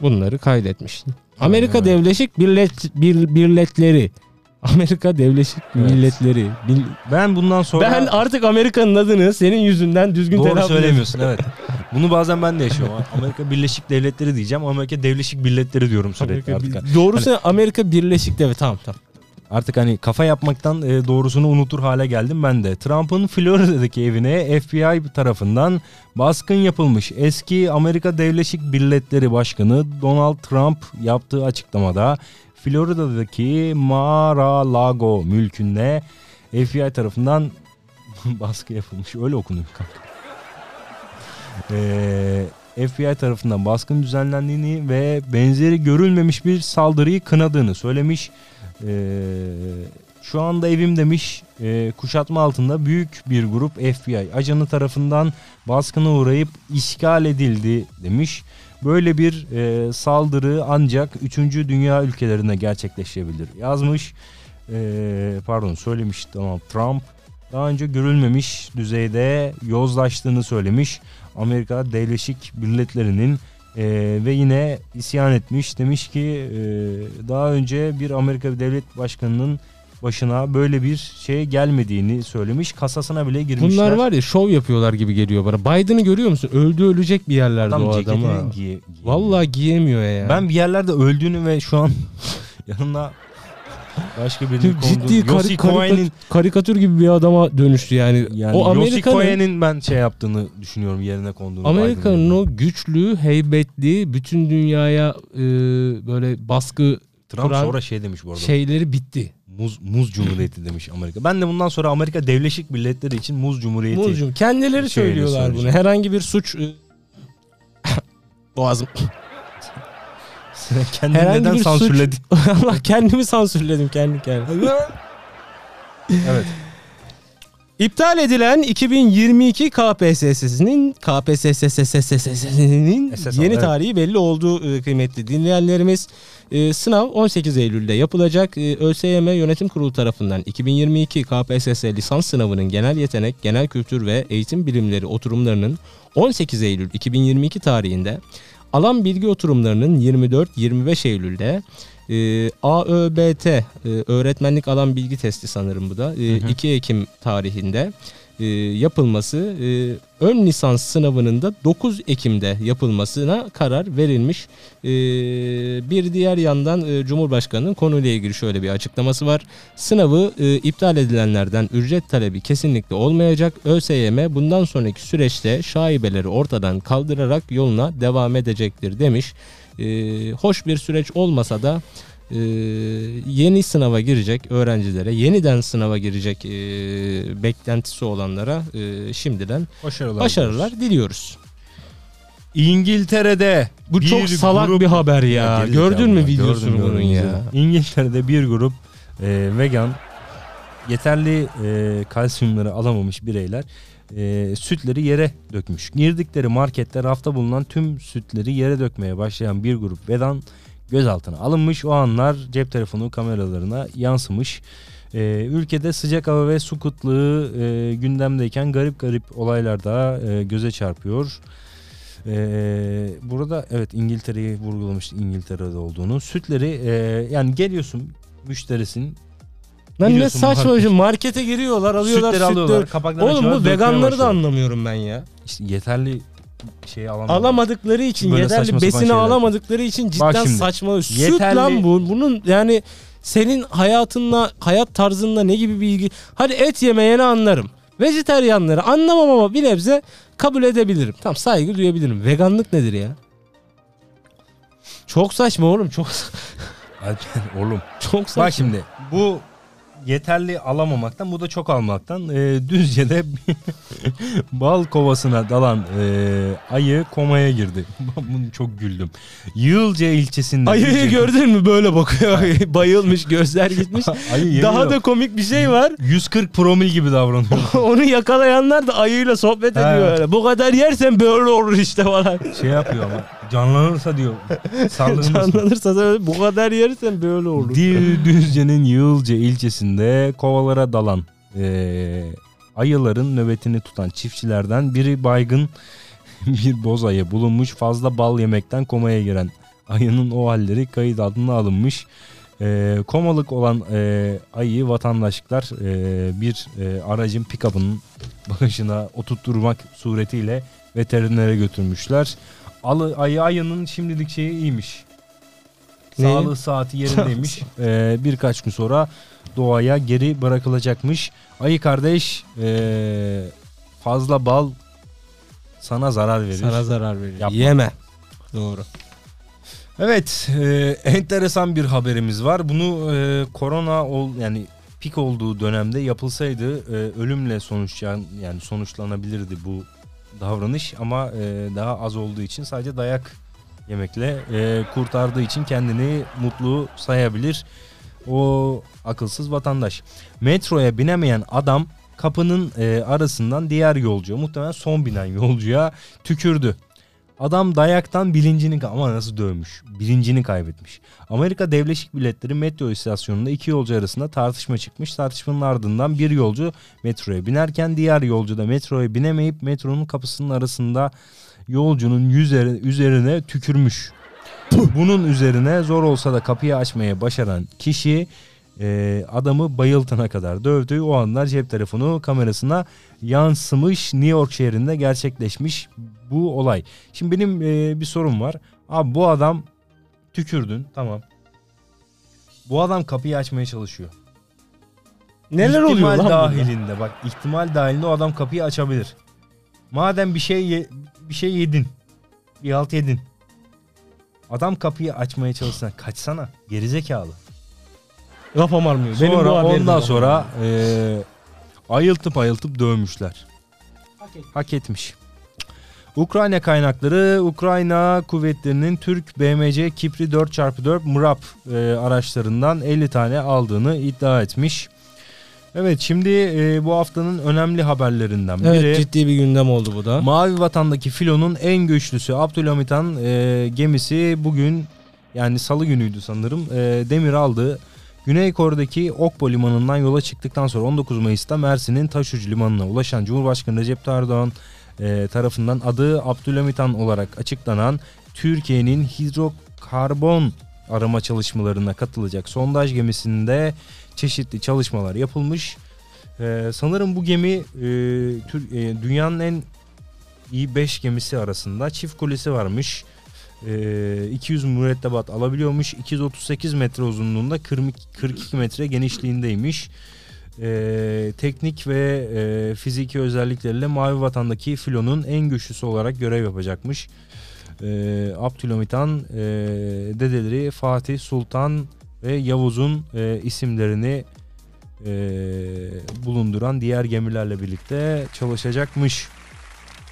bunları kaydetmiş. Amerika evet. Devleşik Birlet, bir, Birletleri. Amerika Devleşik Evet. Milletleri. Bil- Ben bundan sonra ben artık Amerika'nın adını senin yüzünden düzgün doğru söylemiyorsun evet. Bunu bazen ben de yaşıyorum. <laughs> Amerika Birleşik Devletleri diyeceğim. Amerika Devleşik Milletleri diyorum sürekli Amerika, artık. Bir- Doğrusu Amerika Birleşik Devlet. Tamam tamam. Artık hani kafa yapmaktan e, doğrusunu unutur hale geldim ben de. Trump'ın Florida'daki evine FBI tarafından baskın yapılmış. Eski Amerika Devleşik Milletleri Başkanı Donald Trump yaptığı açıklamada Florida'daki Mar-a-Lago mülkünde FBI tarafından <laughs> baskı yapılmış. Öyle okunuyor kanka. Ee, FBI tarafından baskın düzenlendiğini ve benzeri görülmemiş bir saldırıyı kınadığını söylemiş. Ee, şu anda evim demiş e, kuşatma altında büyük bir grup FBI ajanı tarafından baskına uğrayıp işgal edildi demiş. Böyle bir e, saldırı ancak 3. dünya ülkelerinde gerçekleşebilir yazmış. Ee, pardon söylemiş tamam Trump daha önce görülmemiş düzeyde yozlaştığını söylemiş. Amerika Devleşik Milletleri'nin e, ve yine isyan etmiş. Demiş ki e, daha önce bir Amerika Devlet Başkanı'nın başına böyle bir şey gelmediğini söylemiş. Kasasına bile girmişler. Bunlar var ya şov yapıyorlar gibi geliyor bana. Biden'ı görüyor musun? Öldü ölecek bir yerlerde Adam o adam ha. giye-. Vallahi giyemiyor ya. Ben bir yerlerde öldüğünü ve şu an <laughs> yanında başka birinin ciddi konduğunu- Yossi kari- karika- Cohen'in karikatür gibi bir adama dönüştü yani. yani o Amerika'nın Cohen'in ben şey yaptığını düşünüyorum yerine konduğunu. Amerika'nın o güçlü, heybetli, bütün dünyaya e, böyle baskı Trump kuran sonra şey demiş bu arada. şeyleri bitti. Muz, muz cumhuriyeti demiş Amerika. Ben de bundan sonra Amerika Devleşik Milletleri için muz cumhuriyeti. Muzcum kendileri söylüyorlar bunu. Herhangi bir suç e, <laughs> Boğazım. Kendini Herhangi neden bir sansürledin? <laughs> Allah kendimi sansürledim kendi kendime. evet. İptal edilen 2022 KPSS'nin KPSS'nin SSA, yeni evet. tarihi belli oldu e, kıymetli dinleyenlerimiz. E, Sınav 18 Eylül'de yapılacak. E, ÖSYM Yönetim Kurulu tarafından 2022 KPSS lisans sınavının genel yetenek, genel kültür ve eğitim bilimleri oturumlarının 18 Eylül 2022 tarihinde alan bilgi oturumlarının 24-25 Eylül'de e, AÖBT e, öğretmenlik alan bilgi testi sanırım bu da e, 2 Ekim tarihinde e, yapılması e, ön lisans sınavının da 9 Ekim'de yapılmasına karar verilmiş. E, bir diğer yandan Cumhurbaşkanı'nın konuyla ilgili şöyle bir açıklaması var. Sınavı iptal edilenlerden ücret talebi kesinlikle olmayacak. ÖSYM bundan sonraki süreçte şaibeleri ortadan kaldırarak yoluna devam edecektir demiş. Hoş bir süreç olmasa da e, yeni sınava girecek öğrencilere, yeniden sınava girecek e, beklentisi olanlara e, şimdiden Başarılar. başarılar diliyoruz. İngiltere'de Bu bir çok salak grup- bir haber ya. gerizekalı Gördün mü ya, videosunu gördüm, bunun gördüm. ya? İngiltere'de bir grup e, vegan yeterli e, kalsiyumları alamamış bireyler e, sütleri yere dökmüş. Girdikleri markette rafta bulunan tüm sütleri yere dökmeye başlayan bir grup vegan gözaltına alınmış. O anlar cep telefonu kameralarına yansımış. E, ülkede sıcak hava ve su kıtlığı e, gündemdeyken garip garip olaylar da e, göze çarpıyor. Ee, burada evet İngiltere'yi vurgulamıştı İngiltere'de olduğunu. Sütleri e, yani geliyorsun müşterisin. Lan ne saçma bir şey. Markete giriyorlar, alıyorlar sütleri sütleri. alıyorlar. Kapaklarını Oğlum bu veganları da anlamıyorum ben ya. İşte yeterli şey alamıyorlar. Alamadıkları için, Böyle yeterli besini alamadıkları için cidden şimdi, saçma. Süt yeterli- lan bu. Bunun yani senin hayatınla, hayat tarzınla ne gibi bir ilgi? Hadi et yemeyeni anlarım. Vejeteryanları anlamam ama bir nebze kabul edebilirim. Tam saygı duyabilirim. Veganlık nedir ya? Çok saçma oğlum. Çok <laughs> Oğlum. çok saçma. Bak şimdi bu yeterli alamamaktan bu da çok almaktan e, Düzce'de <laughs> bal kovasına dalan e, ayı komaya girdi. <laughs> Bunu çok güldüm. Yığılca ilçesinde. Ayıyı Düzce- gördün mü böyle bakıyor. <laughs> Bayılmış, gözler gitmiş. Ayı Daha da komik bir şey var. 140 promil gibi davranıyor. Onu yakalayanlar da ayıyla sohbet ediyor. öyle. Bu kadar yersen böyle olur işte falan. şey yapıyor ama canlanırsa diyor. <laughs> Canlanırsa da bu kadar yersen böyle olur. Dü- Düzce'nin Yığılca ilçesinde kovalara dalan eee, ayıların nöbetini tutan çiftçilerden biri baygın <laughs> bir boz ayı bulunmuş. Fazla bal yemekten komaya giren ayının o halleri kayıt altına alınmış. Eee, komalık olan eee, ayıyı vatandaşlar eee, bir eee, aracın pikabının <laughs> bagajına oturtturmak suretiyle veterinere götürmüşler. Alı, ayı ayının şimdilik şeyi iyiymiş. Ne? Sağlığı saati yerindeymiş. <laughs> Ee, birkaç gün sonra doğaya geri bırakılacakmış. Ayı kardeş ee, fazla bal sana zarar verir. Sana zarar verir. Yapma. Yeme. Doğru. Evet, e, enteresan bir haberimiz var. Bunu e, korona ol yani pik olduğu dönemde yapılsaydı e, ölümle sonuçlan yani sonuçlanabilirdi bu davranış ama e, daha az olduğu için sadece dayak yemekle e, kurtardığı için kendini mutlu sayabilir o akılsız vatandaş. Metroya binemeyen adam kapının e, arasından diğer yolcuya muhtemelen son binen yolcuya tükürdü. Adam dayaktan bilincini ama nasıl dövmüş? Bilincini kaybetmiş. Amerika Devleşik Milletleri metro istasyonunda iki yolcu arasında tartışma çıkmış. Tartışmanın ardından bir yolcu metroya binerken diğer yolcu da metroya binemeyip metronun kapısının arasında yolcunun yüzeri, üzerine tükürmüş. Bunun üzerine zor olsa da kapıyı açmaya başaran kişi e, adamı bayıltana kadar dövdü. O anlar cep telefonu kamerasına yansımış New York şehrinde gerçekleşmiş bu olay. Şimdi benim e, bir sorum var. Abi bu adam tükürdün tamam. Bu adam kapıyı açmaya çalışıyor. Neler oluyor İhtimal lan burada? dahilinde bak ihtimal dahilinde o adam kapıyı açabilir. Madem bir şey ye- bir şey yedin. Bir halt yedin. Adam kapıyı açmaya çalışsana kaçsana gerizekalı. Kafam almıyor. Benim bu Sonra haberim ondan sonra eee ayıltıp ayıltıp dövmüşler. Hak etmiş. Ukrayna kaynakları Ukrayna kuvvetlerinin Türk BMC Kipri 4x4 MRAP eee, araçlarından 50 tane aldığını iddia etmiş. Evet şimdi eee, bu haftanın önemli haberlerinden Evet biri. ciddi bir gündem oldu bu da. Mavi Vatan'daki filonun en güçlüsü Abdülhamit Han e, gemisi bugün yani salı günüydü sanırım e, demir aldı. Güney Kore'deki Okpo limanından yola çıktıktan sonra 19 Mayıs'ta Mersin'in Taşucu limanına ulaşan Cumhurbaşkanı Recep Tayyip Erdoğan e, tarafından adı Abdülhamit Han olarak açıklanan Türkiye'nin hidrokarbon arama çalışmalarına katılacak sondaj gemisinde çeşitli çalışmalar yapılmış. Ee, sanırım bu gemi e, Tür- e, dünyanın en iyi 5 gemisi arasında çift kulesi varmış. Ee, 200 mürettebat alabiliyormuş. 238 metre uzunluğunda 42 42 metre genişliğindeymiş. Ee, teknik ve e, fiziki özellikleriyle Mavi Vatan'daki filonun en güçlüsü olarak görev yapacakmış. Ee, Abdülhamit e, dedeleri Fatih Sultan ve Yavuz'un e, isimlerini e, bulunduran diğer gemilerle birlikte çalışacakmış.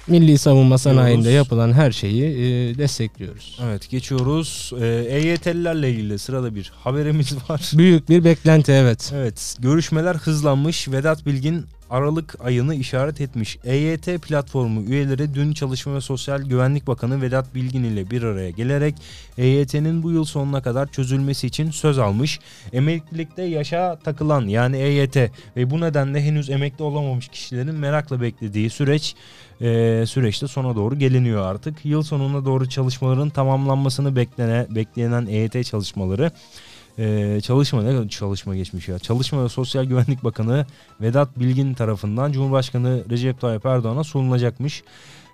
Milli savunma sanayinde yapılan her şeyi e, destekliyoruz. Evet geçiyoruz. Ee, EYT'lilerle ilgili sırada bir haberimiz var. Büyük bir beklenti evet. Evet görüşmeler hızlanmış. Vedat Bilgin Aralık ayını işaret etmiş. EYT platformu üyeleri dün Çalışma ve Sosyal Güvenlik Bakanı Vedat Bilgin ile bir araya gelerek EYT'nin bu yıl sonuna kadar çözülmesi için söz almış. Emeklilikte yaşa takılan yani EYT ve bu nedenle henüz emekli olamamış kişilerin merakla beklediği süreç e, süreçte sona doğru geliniyor artık. Yıl sonuna doğru çalışmaların tamamlanmasını beklene, beklenen EYT çalışmaları ee, çalışma ne kadar çalışma geçmiş ya. Çalışma ve Sosyal Güvenlik Bakanı Vedat Bilgin tarafından Cumhurbaşkanı Recep Tayyip Erdoğan'a sunulacakmış.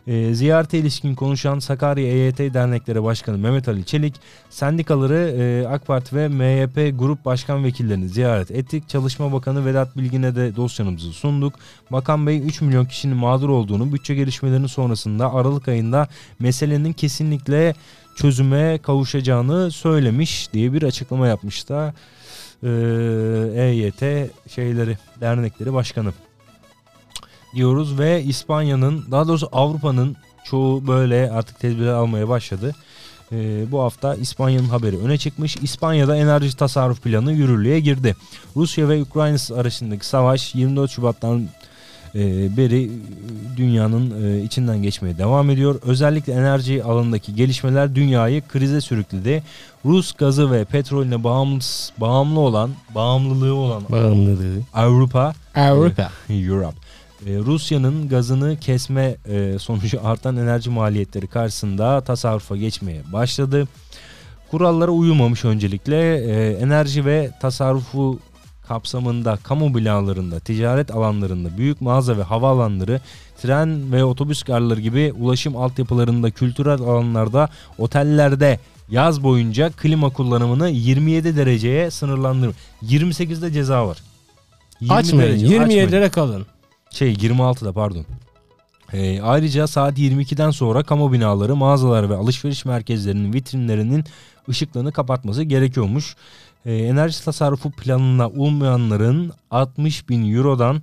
Ee, ziyarete ilişkin konuşan Sakarya EYT Dernekleri Başkanı Mehmet Ali Çelik, sendikaları e, AK Parti ve MHP grup başkan vekillerini ziyaret ettik. Çalışma Bakanı Vedat Bilgin'e de dosyanımızı sunduk. Bakan Bey 3 milyon kişinin mağdur olduğunu, bütçe gelişmelerinin sonrasında Aralık ayında meselenin kesinlikle çözüme kavuşacağını söylemiş diye bir açıklama yapmış da e, EYT şeyleri dernekleri başkanı diyoruz ve İspanya'nın daha doğrusu Avrupa'nın çoğu böyle artık tedbirler almaya başladı. E, bu hafta İspanya'nın haberi öne çıkmış. İspanya'da enerji tasarruf planı yürürlüğe girdi. Rusya ve Ukrayna arasındaki savaş 24 Şubat'tan e, beri dünyanın e, içinden geçmeye devam ediyor. Özellikle enerji alanındaki gelişmeler dünyayı krize sürükledi. Rus gazı ve petrolüne bağımlı, bağımlı olan, bağımlılığı olan Bağımlılığı. Avrupa, Avrupa. Europe. e, Rusya'nın gazını kesme e, sonucu artan enerji maliyetleri karşısında tasarrufa geçmeye başladı. Kurallara uyulmamış öncelikle e, enerji ve tasarrufu kapsamında kamu binalarında, ticaret alanlarında, büyük mağaza ve havaalanları, tren ve otobüs garları gibi ulaşım altyapılarında, kültürel alanlarda, otellerde yaz boyunca klima kullanımını 27 dereceye sınırlandırmış. 28'de ceza var. 20 Açmayın. derece, 27'lere kalın. şey 26'da pardon. Ee, ayrıca saat 22'den sonra kamu binaları, mağazalar ve alışveriş merkezlerinin vitrinlerinin ışıklarını kapatması gerekiyormuş. Ee, enerji tasarrufu planına uymayanların 60 bin eurodan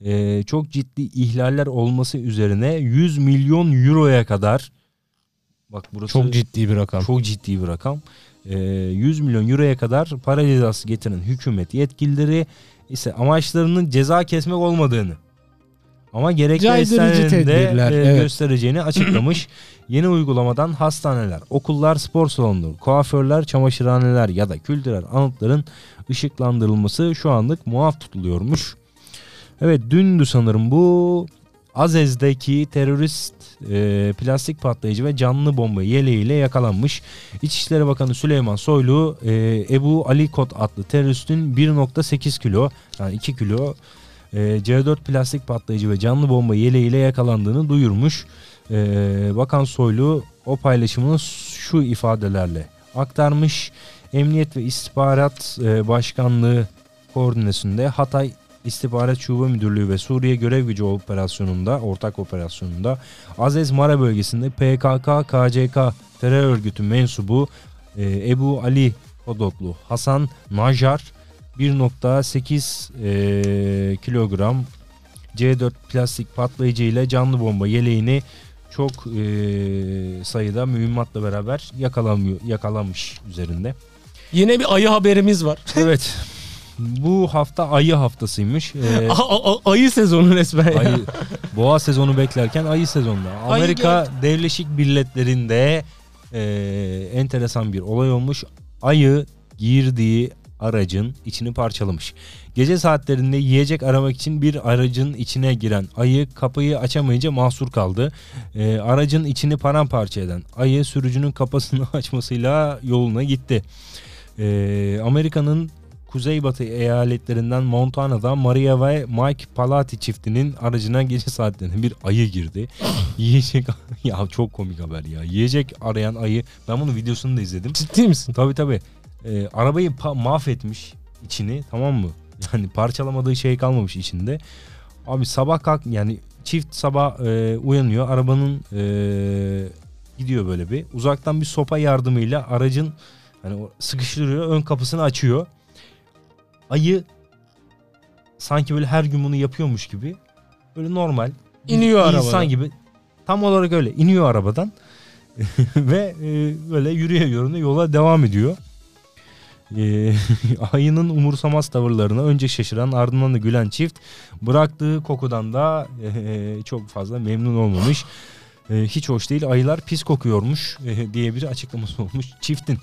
e, çok ciddi ihlaller olması üzerine 100 milyon euroya kadar bak burası Çok ciddi bir rakam. çok ciddi bir rakam. Ee, 100 milyon euroya kadar para cezası getiren hükümet yetkilileri ise amaçlarının ceza kesmek olmadığını ama gerekli eserlerinde e, evet. göstereceğini açıklamış. <clears throat> Yeni uygulamadan hastaneler, okullar, spor salonları, kuaförler, çamaşırhaneler ya da kültürel anıtların ışıklandırılması şu anlık muaf tutuluyormuş. Evet dündü sanırım bu Azez'deki terörist e, plastik patlayıcı ve canlı bomba yeleğiyle yakalanmış. İçişleri Bakanı Süleyman Soylu e, Ebu Ali Kot adlı teröristin 1.8 kilo yani 2 kilo e, C4 plastik patlayıcı ve canlı bomba yeleğiyle yakalandığını duyurmuş. E, Bakan Soylu o paylaşımını şu ifadelerle aktarmış. Emniyet ve İstihbarat e, Başkanlığı koordinasyonunda Hatay İstihbarat Şube Müdürlüğü ve Suriye Görev Gücü operasyonunda, ortak operasyonunda Azez Mara bölgesinde PKK, KCK terör örgütü mensubu e, Ebu Ali Kodoklu Hasan Najar 1.8 e, kilogram C4 plastik patlayıcı ile canlı bomba yeleğini çok e, sayıda mühimmatla beraber yakalanmıyor, yakalanmış üzerinde. Yine bir ayı haberimiz var. <laughs> Evet. Bu hafta ayı haftasıymış. <laughs> Ee, A- a- ayı sezonu resmen. ayı, boğa sezonu beklerken ayı sezonunda. Ayı Amerika Birleşik Milletler'inde e, enteresan bir olay olmuş. Ayı girdiği aracın içini parçalamış. Gece saatlerinde yiyecek aramak için bir aracın içine giren ayı kapıyı açamayınca mahsur kaldı. E, aracın içini paramparça eden ayı sürücünün kapısını <laughs> açmasıyla yoluna gitti. E, Amerika'nın kuzeybatı eyaletlerinden Montana'da Maria ve Mike Palati çiftinin aracına gece saatlerinde bir ayı girdi. <laughs> Yiyecek <laughs> ya çok komik haber ya. Yiyecek arayan ayı. Ben bunun videosunu da izledim. Ciddi misin? Tabii tabii. Ee, arabayı mahvetmiş içini tamam mı? <laughs> Yani parçalamadığı şey kalmamış içinde. Abi sabah kalk yani çift sabah e, uyanıyor. Arabanın e, gidiyor böyle bir. Uzaktan bir sopa yardımıyla aracın hani sıkıştırıyor. Ön kapısını açıyor. Ayı sanki böyle her gün bunu yapıyormuş gibi böyle normal İniyor insan arabadan. gibi tam olarak öyle iniyor arabadan <laughs> ve e, böyle yürüye yürüye yola devam ediyor. E, <laughs> ayının umursamaz tavırlarına önce şaşıran ardından da gülen çift bıraktığı kokudan da e, çok fazla memnun olmamış. E, hiç hoş değil ayılar pis kokuyormuş e, diye bir açıklaması olmuş çiftin.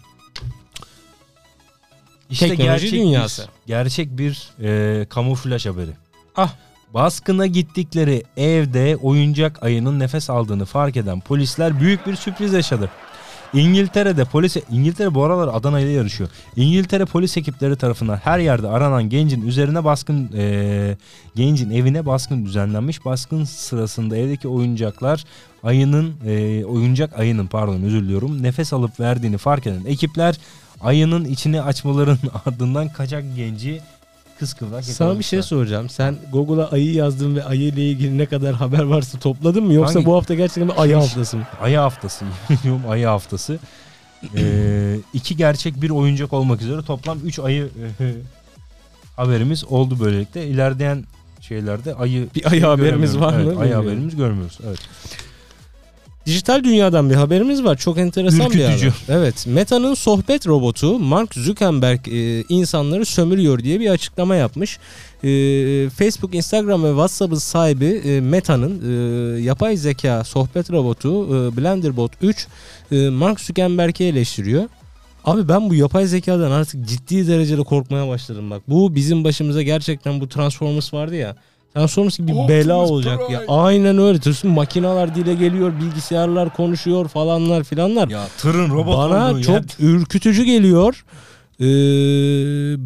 İşte Teknoloji gerçek dünyası. Bir, gerçek bir e, kamuflaj haberi. Ah. Baskına gittikleri evde oyuncak ayının nefes aldığını fark eden polisler büyük bir sürpriz yaşadı. İngiltere'de polis İngiltere bu aralar Adana ile yarışıyor. İngiltere polis ekipleri tarafından her yerde aranan gencin üzerine baskın eee, gencin evine baskın düzenlenmiş. Baskın sırasında evdeki oyuncaklar ayının eee, oyuncak ayının pardon özür diliyorum nefes alıp verdiğini fark eden ekipler ayının içini açmaların <laughs> ardından kaçak genci kıskıvrak Sana bir şey soracağım. Sen Google'a ayı yazdın ve ayı ile ilgili ne kadar haber varsa topladın mı? Yoksa Hangi- bu hafta gerçekten bir ayı haftası mı? Ayı haftası. <laughs> ayı haftası. Ee, iki gerçek bir oyuncak olmak üzere toplam 3 ayı <laughs> haberimiz oldu böylelikle. İlerleyen şeylerde ayı Bir ayı haberimiz var mı? Evet, ayı haberimiz görmüyoruz. Evet. Dijital dünyadan bir haberimiz var. Çok enteresan bir Ürkütücü. haber. Evet. Meta'nın sohbet robotu Mark Zuckerberg e, insanları sömürüyor diye bir açıklama yapmış. E, Facebook, Instagram ve WhatsApp'ın sahibi e, Meta'nın e, yapay zeka sohbet robotu e, BlenderBot 3 e, Mark Zuckerberg'i eleştiriyor. Abi ben bu yapay zekadan artık ciddi derecede korkmaya başladım bak. Bu bizim başımıza gerçekten bu Transformers vardı ya. Transformers gibi bir bela olacak ya. Aynen öyle. Tüm makineler dile geliyor, bilgisayarlar konuşuyor falanlar filanlar. Ya tırın robot Bana çok yer- ürkütücü geliyor. Ee,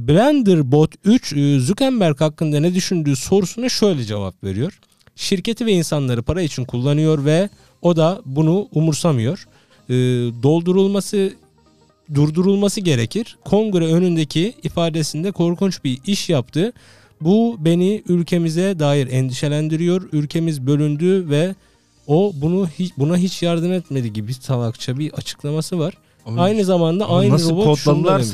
Blender Bot 3 e, Zuckerberg hakkında ne düşündüğü sorusuna şöyle cevap veriyor. Şirketi ve insanları para için kullanıyor ve o da bunu umursamıyor. Ee, doldurulması durdurulması gerekir. Kongre önündeki ifadesinde korkunç bir iş yaptı. Bu beni ülkemize dair endişelendiriyor. Ülkemiz bölündü ve o bunu hiç, buna hiç yardım etmedi gibi salakça bir açıklaması var. Abi, Aynı zamanda ama aynı robot şunu demiş.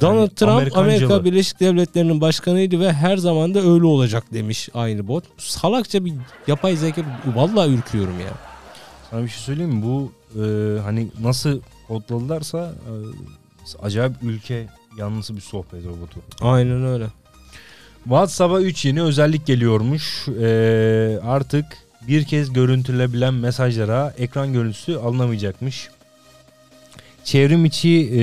Donald yani Trump Amerikancalı. Amerika Birleşik Devletleri'nin başkanıydı ve her zaman da öyle olacak demiş aynı bot. Salakça bir yapay zeka vallahi ürküyorum ya. Sana bir şey söyleyeyim mi? Bu e, hani nasıl kodladılarsa e, acayip ülke yanlısı bir sohbet robotu. Aynen öyle. WhatsApp'a 3 yeni özellik geliyormuş. Ee, artık bir kez görüntülebilen mesajlara ekran görüntüsü alınamayacakmış. Çevrim içi e,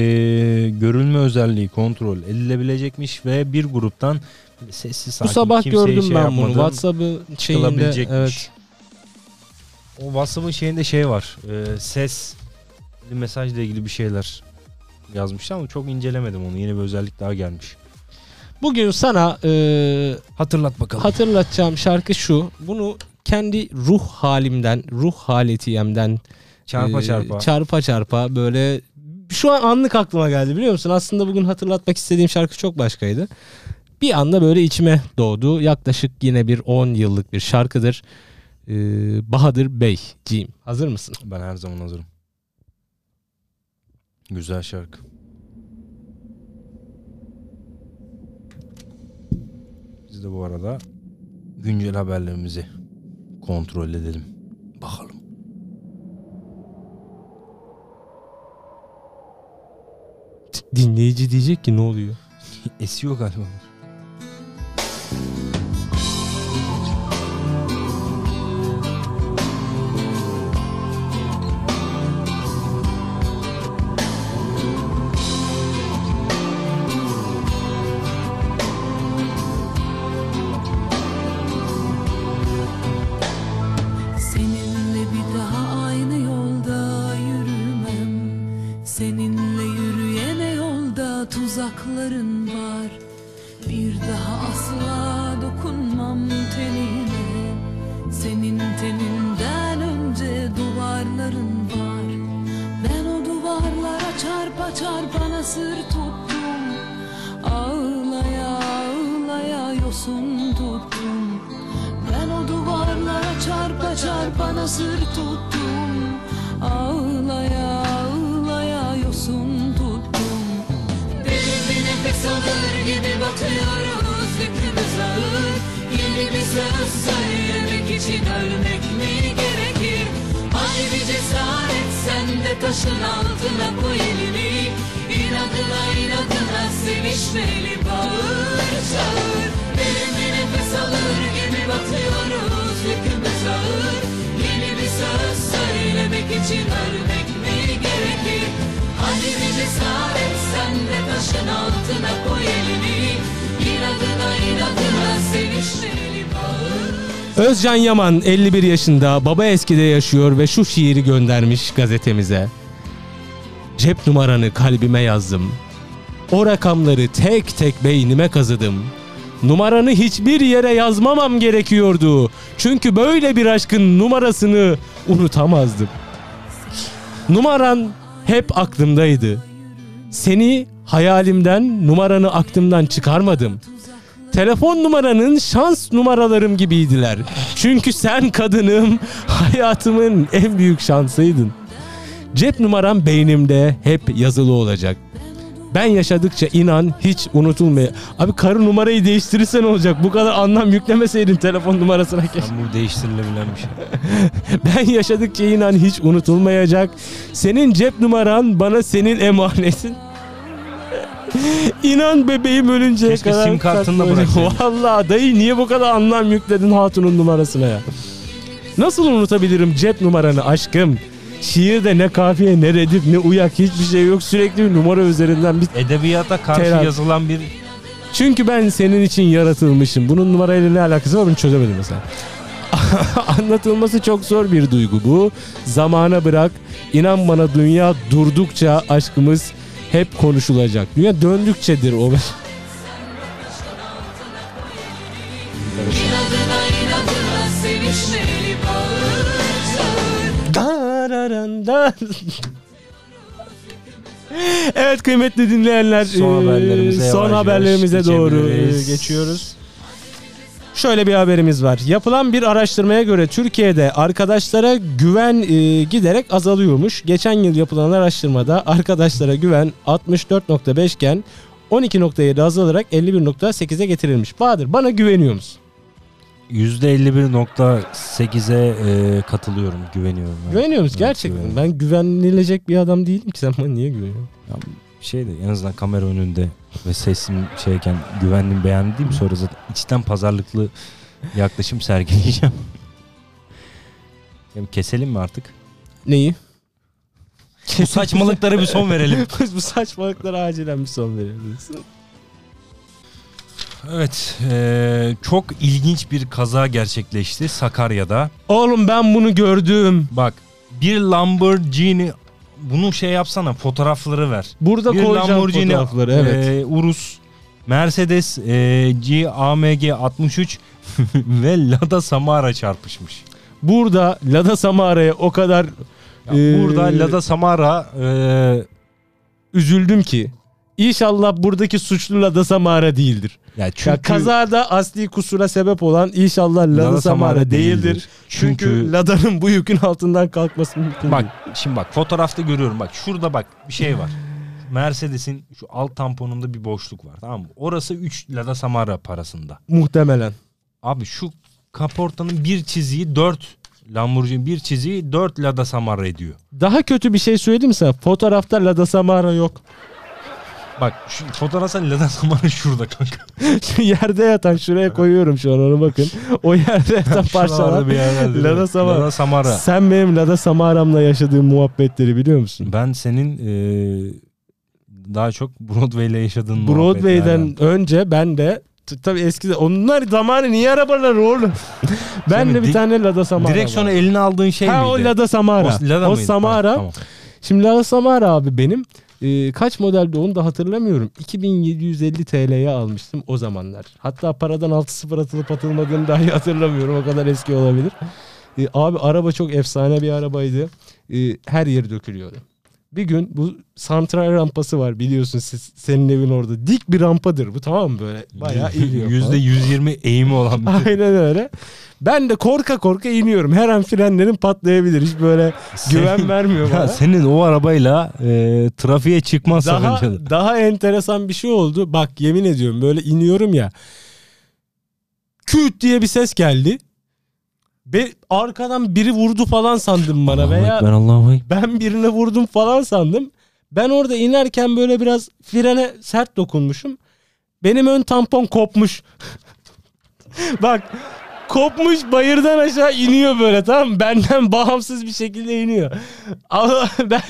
görülme özelliği kontrol edilebilecekmiş ve bir gruptan sessiz Bu sakin sabah kimseye gördüm şey ben bunu. yapmadan WhatsApp'ın şeyinde evet. O WhatsApp'ın şeyinde şey var. E, ses mesajla ilgili bir şeyler yazmışlar ama çok incelemedim onu. Yeni bir özellik daha gelmiş. Bugün sana e, Hatırlat bakalım. hatırlatacağım şarkı şu. Bunu kendi ruh halimden, ruh haletiyemden çarpa e, çarpa. çarpa çarpa böyle şu an anlık aklıma geldi biliyor musun? Aslında bugün hatırlatmak istediğim şarkı çok başkaydı. Bir anda böyle içime doğdu. Yaklaşık yine bir 10 yıllık bir şarkıdır. Ee, Bahadır Beyciğim. Hazır mısın? Ben her zaman hazırım. Güzel şarkı. Biz de bu arada güncel haberlerimizi kontrol edelim. Bakalım. Dinleyici diyecek ki ne oluyor? <laughs> Esiyor galiba. Özcan Yaman 51 yaşında baba eskide yaşıyor ve şu şiiri göndermiş gazetemize. Cep numaranı kalbime yazdım. O rakamları tek tek beynime kazıdım. Numaranı hiçbir yere yazmamam gerekiyordu. Çünkü böyle bir aşkın numarasını unutamazdım. Numaran hep aklımdaydı. Seni hayalimden, numaranı aklımdan çıkarmadım. Telefon numaranın şans numaralarım gibiydiler. Çünkü sen kadınım, <laughs> hayatımın en büyük şansıydın. Cep numaram beynimde hep yazılı olacak. Ben yaşadıkça inan hiç unutulmaya. Abi karı numarayı değiştirirsen olacak. Bu kadar anlam yüklemeseydin telefon numarasına keşke. Bu değiştirilebilen bir şey. <laughs> Ben yaşadıkça inan hiç unutulmayacak. Senin cep numaran bana senin emanetin. <laughs> İnan bebeğim ölünceye Keşke kadar. sim kartını da saklayacak. bıraksaydın. <laughs> Vallahi dayı niye bu kadar anlam yükledin hatunun numarasına ya? Nasıl unutabilirim cep numaranı aşkım? Şiirde ne kafiye ne redif ne uyak hiçbir şey yok. Sürekli bir numara üzerinden bir... Edebiyata karşı Telaş. yazılan bir Çünkü ben senin için yaratılmışım. Bunun numarayla ne alakası var onu çözemedim mesela. <laughs> Anlatılması çok zor bir duygu bu. Zamana bırak. İnan bana dünya durdukça aşkımız hep konuşulacak. Dünya döndükçedir o. Evet kıymetli dinleyenler Son eee, haberlerimize son haberlerimize doğru eee, geçiyoruz. Şöyle bir haberimiz var. Yapılan bir araştırmaya göre Türkiye'de arkadaşlara güven eee, giderek azalıyormuş. Geçen yıl yapılan araştırmada arkadaşlara güven 64.5 iken 12.7 azalarak 51.8'e getirilmiş. Bahadır bana güveniyor musun? %51.8'e e, katılıyorum, güveniyorum. Evet. Güveniyor musun? Evet, Gerçekten. güveniyorum. Ben güvenilecek bir adam değilim ki sen bana niye güveniyorsun? Şey de en azından kamera önünde ve sesim şeyken güvendim mi? Sonra zaten içten pazarlıklı yaklaşım sergileyeceğim. Yani keselim mi artık? Neyi? Bu saçmalıklara bir son verelim. <laughs> Bu saçmalıklara acilen bir son verebiliriz. Evet, e, çok ilginç bir kaza gerçekleşti Sakarya'da. Oğlum ben bunu gördüm. Bak, bir Lamborghini bunu şey yapsana fotoğrafları ver. Burada bir koyacağım Lamborghini fotoğrafları. Evet. e, Urus Mercedes e, G AMG 63 <laughs> ve Lada Samara çarpışmış. Burada Lada Samara'ya o kadar Ya Ee, burada Lada Samara e, üzüldüm ki. İnşallah buradaki suçlu Lada Samara değildir. ya çünkü ya kazada asli kusura sebep olan inşallah Lada, Lada Samara, Samara değildir. değildir. Çünkü, Çünkü- Lada'nın bu yükün altından kalkması mümkün bak değil. şimdi bak fotoğrafta görüyorum bak şurada bak bir şey var. Mercedes'in şu alt tamponunda bir boşluk var tamam mı? Orası 3 Lada Samara parasında. Muhtemelen. Abi şu kaportanın bir çiziği 4 Lamborghini bir çiziği 4 Lada Samara ediyor. Daha kötü bir şey söyleyeyim mi sana? Fotoğrafta Lada Samara yok. Bak şu fotoğrafta Lada <laughs> Samara şurada kanka. <laughs> Şu yerde yatan şuraya koyuyorum şu an onu bakın. O yerde <laughs> yatan parçalar. Lada Samara. Lada Samara. Sen benim Lada Samara'mla yaşadığım muhabbetleri biliyor musun? Ben senin eee, daha çok Broadway ile yaşadığın Broadway'den muhabbetlerden. önce ben de tabii eskide onlar zamanı niye arabalar oğlum? ben de bir di- tane Lada Samara Direksiyonu eline aldığın şey ha, miydi? o Lada Samara. O, Lada o mıydı? Samara. Ha, tamam. Şimdi Lada Samara abi benim e, kaç modelde onu da hatırlamıyorum. 2750 TL'ye almıştım o zamanlar. Hatta paradan 6 sıfır atılıp atılmadığını dahi <laughs> hatırlamıyorum. O kadar eski olabilir. E, abi araba çok efsane bir arabaydı. E, her yeri dökülüyordu. Bir gün bu santral rampası var biliyorsun siz, senin evin orada. Dik bir rampadır bu tamam mı böyle? Bayağı iniyor. Yüzde 120 eğimi olan bir <laughs> Aynen öyle. Ben de korka korka iniyorum. Her an frenlerim patlayabilir. Hiç böyle güven vermiyor bana. Ya senin o arabayla e, trafiğe çıkman daha, sakıncalı. daha enteresan bir şey oldu. Bak yemin ediyorum böyle iniyorum ya. Küt diye bir ses geldi. Be, arkadan biri vurdu falan sandım bana Allahu veya Allahu Ekber. ben birine vurdum falan sandım. Ben orada inerken böyle biraz frene sert dokunmuşum. Benim ön tampon kopmuş. <laughs> Bak kopmuş bayırdan aşağı iniyor böyle tamam mı? Benden <laughs> bağımsız bir şekilde iniyor. Ama <laughs> ben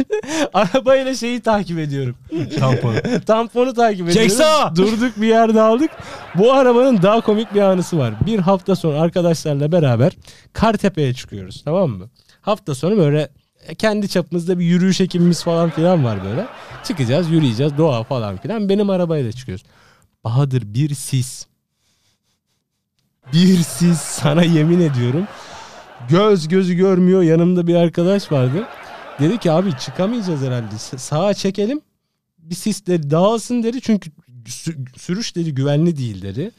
arabayla şeyi takip ediyorum. Tampon. <laughs> Tamponu takip ediyorum. Çek sağa! Durduk bir yerde aldık. Bu arabanın daha komik bir anısı var. Bir hafta sonra arkadaşlarla beraber Kartepe'ye çıkıyoruz tamam mı? Hafta sonu böyle kendi çapımızda bir yürüyüş ekibimiz falan filan var böyle. Çıkacağız, yürüyeceğiz, doğa falan filan. Benim arabayla çıkıyoruz. Bahadır bir sis. Bir sis sana yemin ediyorum. Göz gözü görmüyor. Yanımda bir arkadaş vardı. Dedi ki abi çıkamayacağız herhalde. Sağa çekelim. Bir sis dedi dağılsın dedi. Çünkü sü- sürüş dedi güvenli değil dedi.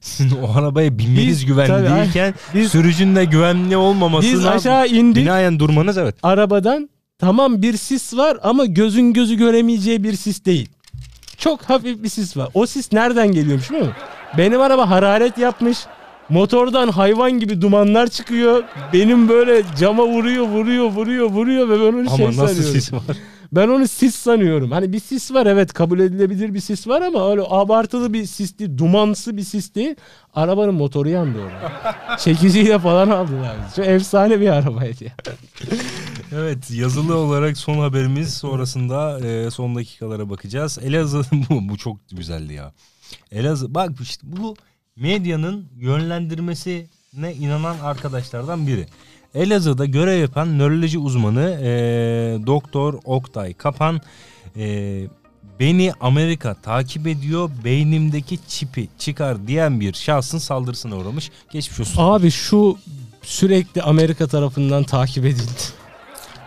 Sizin o arabaya binmeniz Biz- güvenli tabii, değilken biz- sürücünün de güvenli olmaması Biz aşağı indik Binaen durmanız evet. arabadan. Tamam bir sis var ama gözün gözü göremeyeceği bir sis değil. Çok hafif bir sis var. O sis nereden geliyormuş biliyor musun? Benim araba hararet yapmış. Motordan hayvan gibi dumanlar çıkıyor. Benim böyle cama vuruyor, vuruyor, vuruyor, vuruyor ve ben onu Ama şey nasıl sanıyorum. sis var? Ben onu sis sanıyorum. Hani bir sis var evet kabul edilebilir bir sis var ama öyle abartılı bir sis değil, dumansı bir sis değil. Arabanın motoru yandı orada. <laughs> Çekiciyle falan aldılar. Çok efsane bir arabaydı ya. Evet yazılı olarak son haberimiz sonrasında e, son dakikalara bakacağız. Elazığ <laughs> bu, bu çok güzeldi ya. Elazığ bak işte bu medyanın yönlendirmesine inanan arkadaşlardan biri. Elazığ'da görev yapan nöroloji uzmanı e, Doktor Oktay Kapan e, beni Amerika takip ediyor beynimdeki çipi çıkar diyen bir şahsın saldırısına uğramış. Geçmiş olsun. Abi şu sürekli Amerika tarafından takip edildi.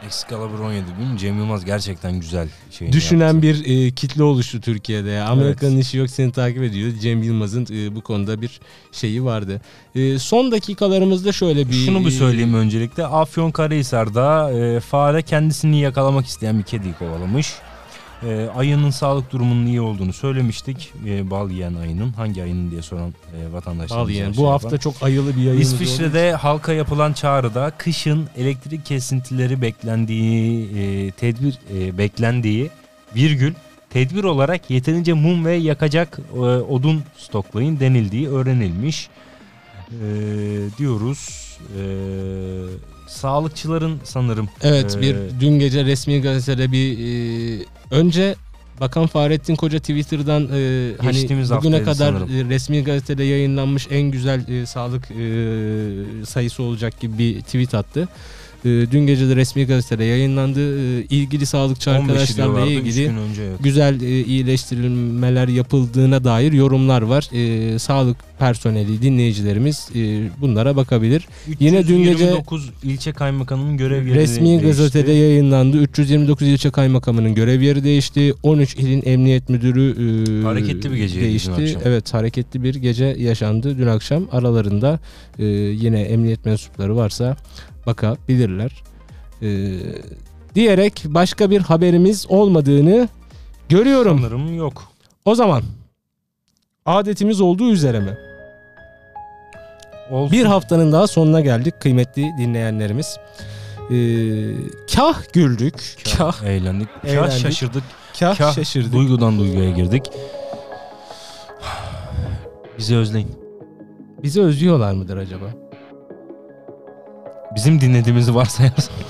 Excalibur 17 değil mi? Cem Yılmaz gerçekten güzel şey. Düşünen bir e, kitle oluştu Türkiye'de. ya. Amerika'nın işi yok seni takip ediyor. Cem Yılmaz'ın e, bu konuda bir şeyi vardı. E, son dakikalarımızda şöyle bir... Şunu bir söyleyeyim öncelikle. Afyonkarahisar'da e, fare kendisini yakalamak isteyen bir kediyi kovalamış. E, ayının sağlık durumunun iyi olduğunu söylemiştik. E, bal yiyen ayının. Hangi ayının diye soran e, vatandaşlar. Bal yiyen. Bu hafta çok ayılı bir yayın. İsviçre'de halka yapılan çağrıda kışın elektrik kesintileri beklendiği e, tedbir e, beklendiği virgül tedbir olarak yeterince mum ve yakacak e, odun stoklayın denildiği öğrenilmiş. E, diyoruz. E, sağlıkçıların sanırım Evet e, bir dün gece resmi gazetede bir e, önce Bakan Fahrettin Koca Twitter'dan e, hani bugüne kadar sanırım. e, resmi gazetede yayınlanmış en güzel e, sağlık e, sayısı olacak gibi bir tweet attı. E, dün gece de resmi gazetede yayınlandı. E, ilgili sağlıkçı 15'i arkadaşlarla ilgili önce evet. güzel e, iyileştirilmeler yapıldığına dair yorumlar var. E, sağlık personeli, dinleyicilerimiz e, bunlara bakabilir. Yine dün gece 329 ilçe kaymakamının görev yeri Resmi değişti. gazetede yayınlandı. 329 ilçe kaymakamının görev yeri değişti. 13 ilin emniyet müdürü e, Hareketli bir dün değişti. akşam. Evet, hareketli bir gece yaşandı dün akşam. Aralarında e, yine emniyet mensupları varsa bakabilirler. E, diyerek başka bir haberimiz olmadığını görüyorum. Sanırım yok. O zaman adetimiz olduğu üzere mi? Olsun. Bir haftanın daha sonuna geldik kıymetli dinleyenlerimiz. Ee, kah güldük, kah, eğlendik. Kah Eğlendik. şaşırdık. kah, Kah şaşırdık. Duygudan duyguya girdik. Bizi özleyin. Bizi özlüyorlar mıdır acaba? Bizim dinlediğimizi varsayarsan. <laughs>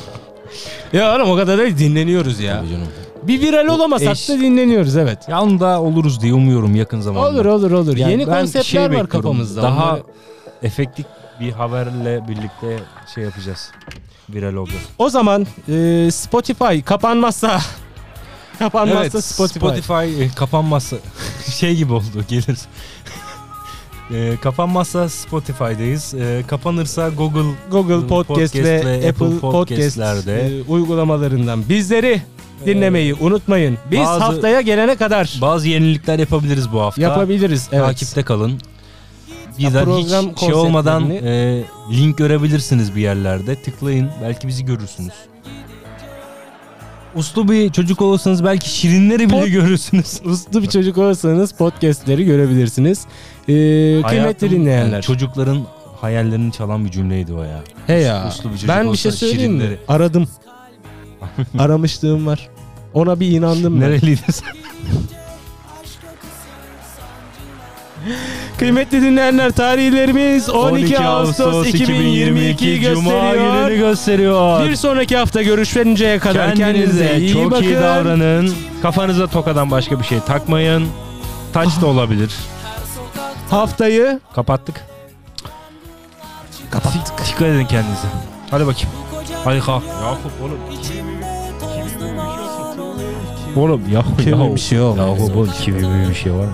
Ya oğlum o kadar da dinleniyoruz ya. Tabii canım. Bir viral olamasak eş- da dinleniyoruz evet. Yanında oluruz diye umuyorum yakın zamanda. Olur olur olur. Yani Yeni konseptler şey var bekliyorum, kafamızda. Daha Onları- efektif bir haberle birlikte şey yapacağız. Viral olacağız. O zaman e, Spotify kapanmazsa <laughs> kapanmazsa Evet Spotify. Spotify, e, kapanmazsa <laughs> şey gibi oldu gelir. E, kapanmazsa Spotify'dayız. E, kapanırsa Google Google Podcast, Podcast ve ve Apple Apple Podcast Podcast'lerde. e, uygulamalarından bizleri dinlemeyi unutmayın. Biz bazı- haftaya gelene kadar Bazı yenilikler yapabiliriz bu hafta. yapabiliriz. Evet. Takipte kalın. Bizden hiç şey olmadan e, link görebilirsiniz bir yerlerde. Tıklayın. Belki bizi görürsünüz. Uslu bir çocuk olursanız belki şirinleri bile Pod- görürsünüz. <laughs> Uslu bir çocuk olursanız podcastleri görebilirsiniz. Ee, kıymetli dinleyenler. çocukların hayallerini çalan bir cümleydi o ya. He ya. Uslu bir çocuk Ben bir şey olsa söyleyeyim mi? şirinleri. Aradım. <laughs> Aramışlığım var. Ona bir inandım ben. Nereliydin sen? <laughs> Kıymetli dinleyenler tarihlerimiz 12, Ağustos 2022 Cuma gösteriyor. gününü gösteriyor. Bir sonraki hafta görüşünceye kadar kendinize, Kendinize iyi çok bakın. iyi davranın. Kafanıza tokadan başka bir şey takmayın. Taç da olabilir. Haftayı Kapattık. Kapattık. Dikkat edin kendinize. Hadi bakayım. Hadi kalk. Yakup oğlum. Oğlum Yakup Kimin Yakup. bir şey yok. Yakup oğlum kimin bir şey var mı?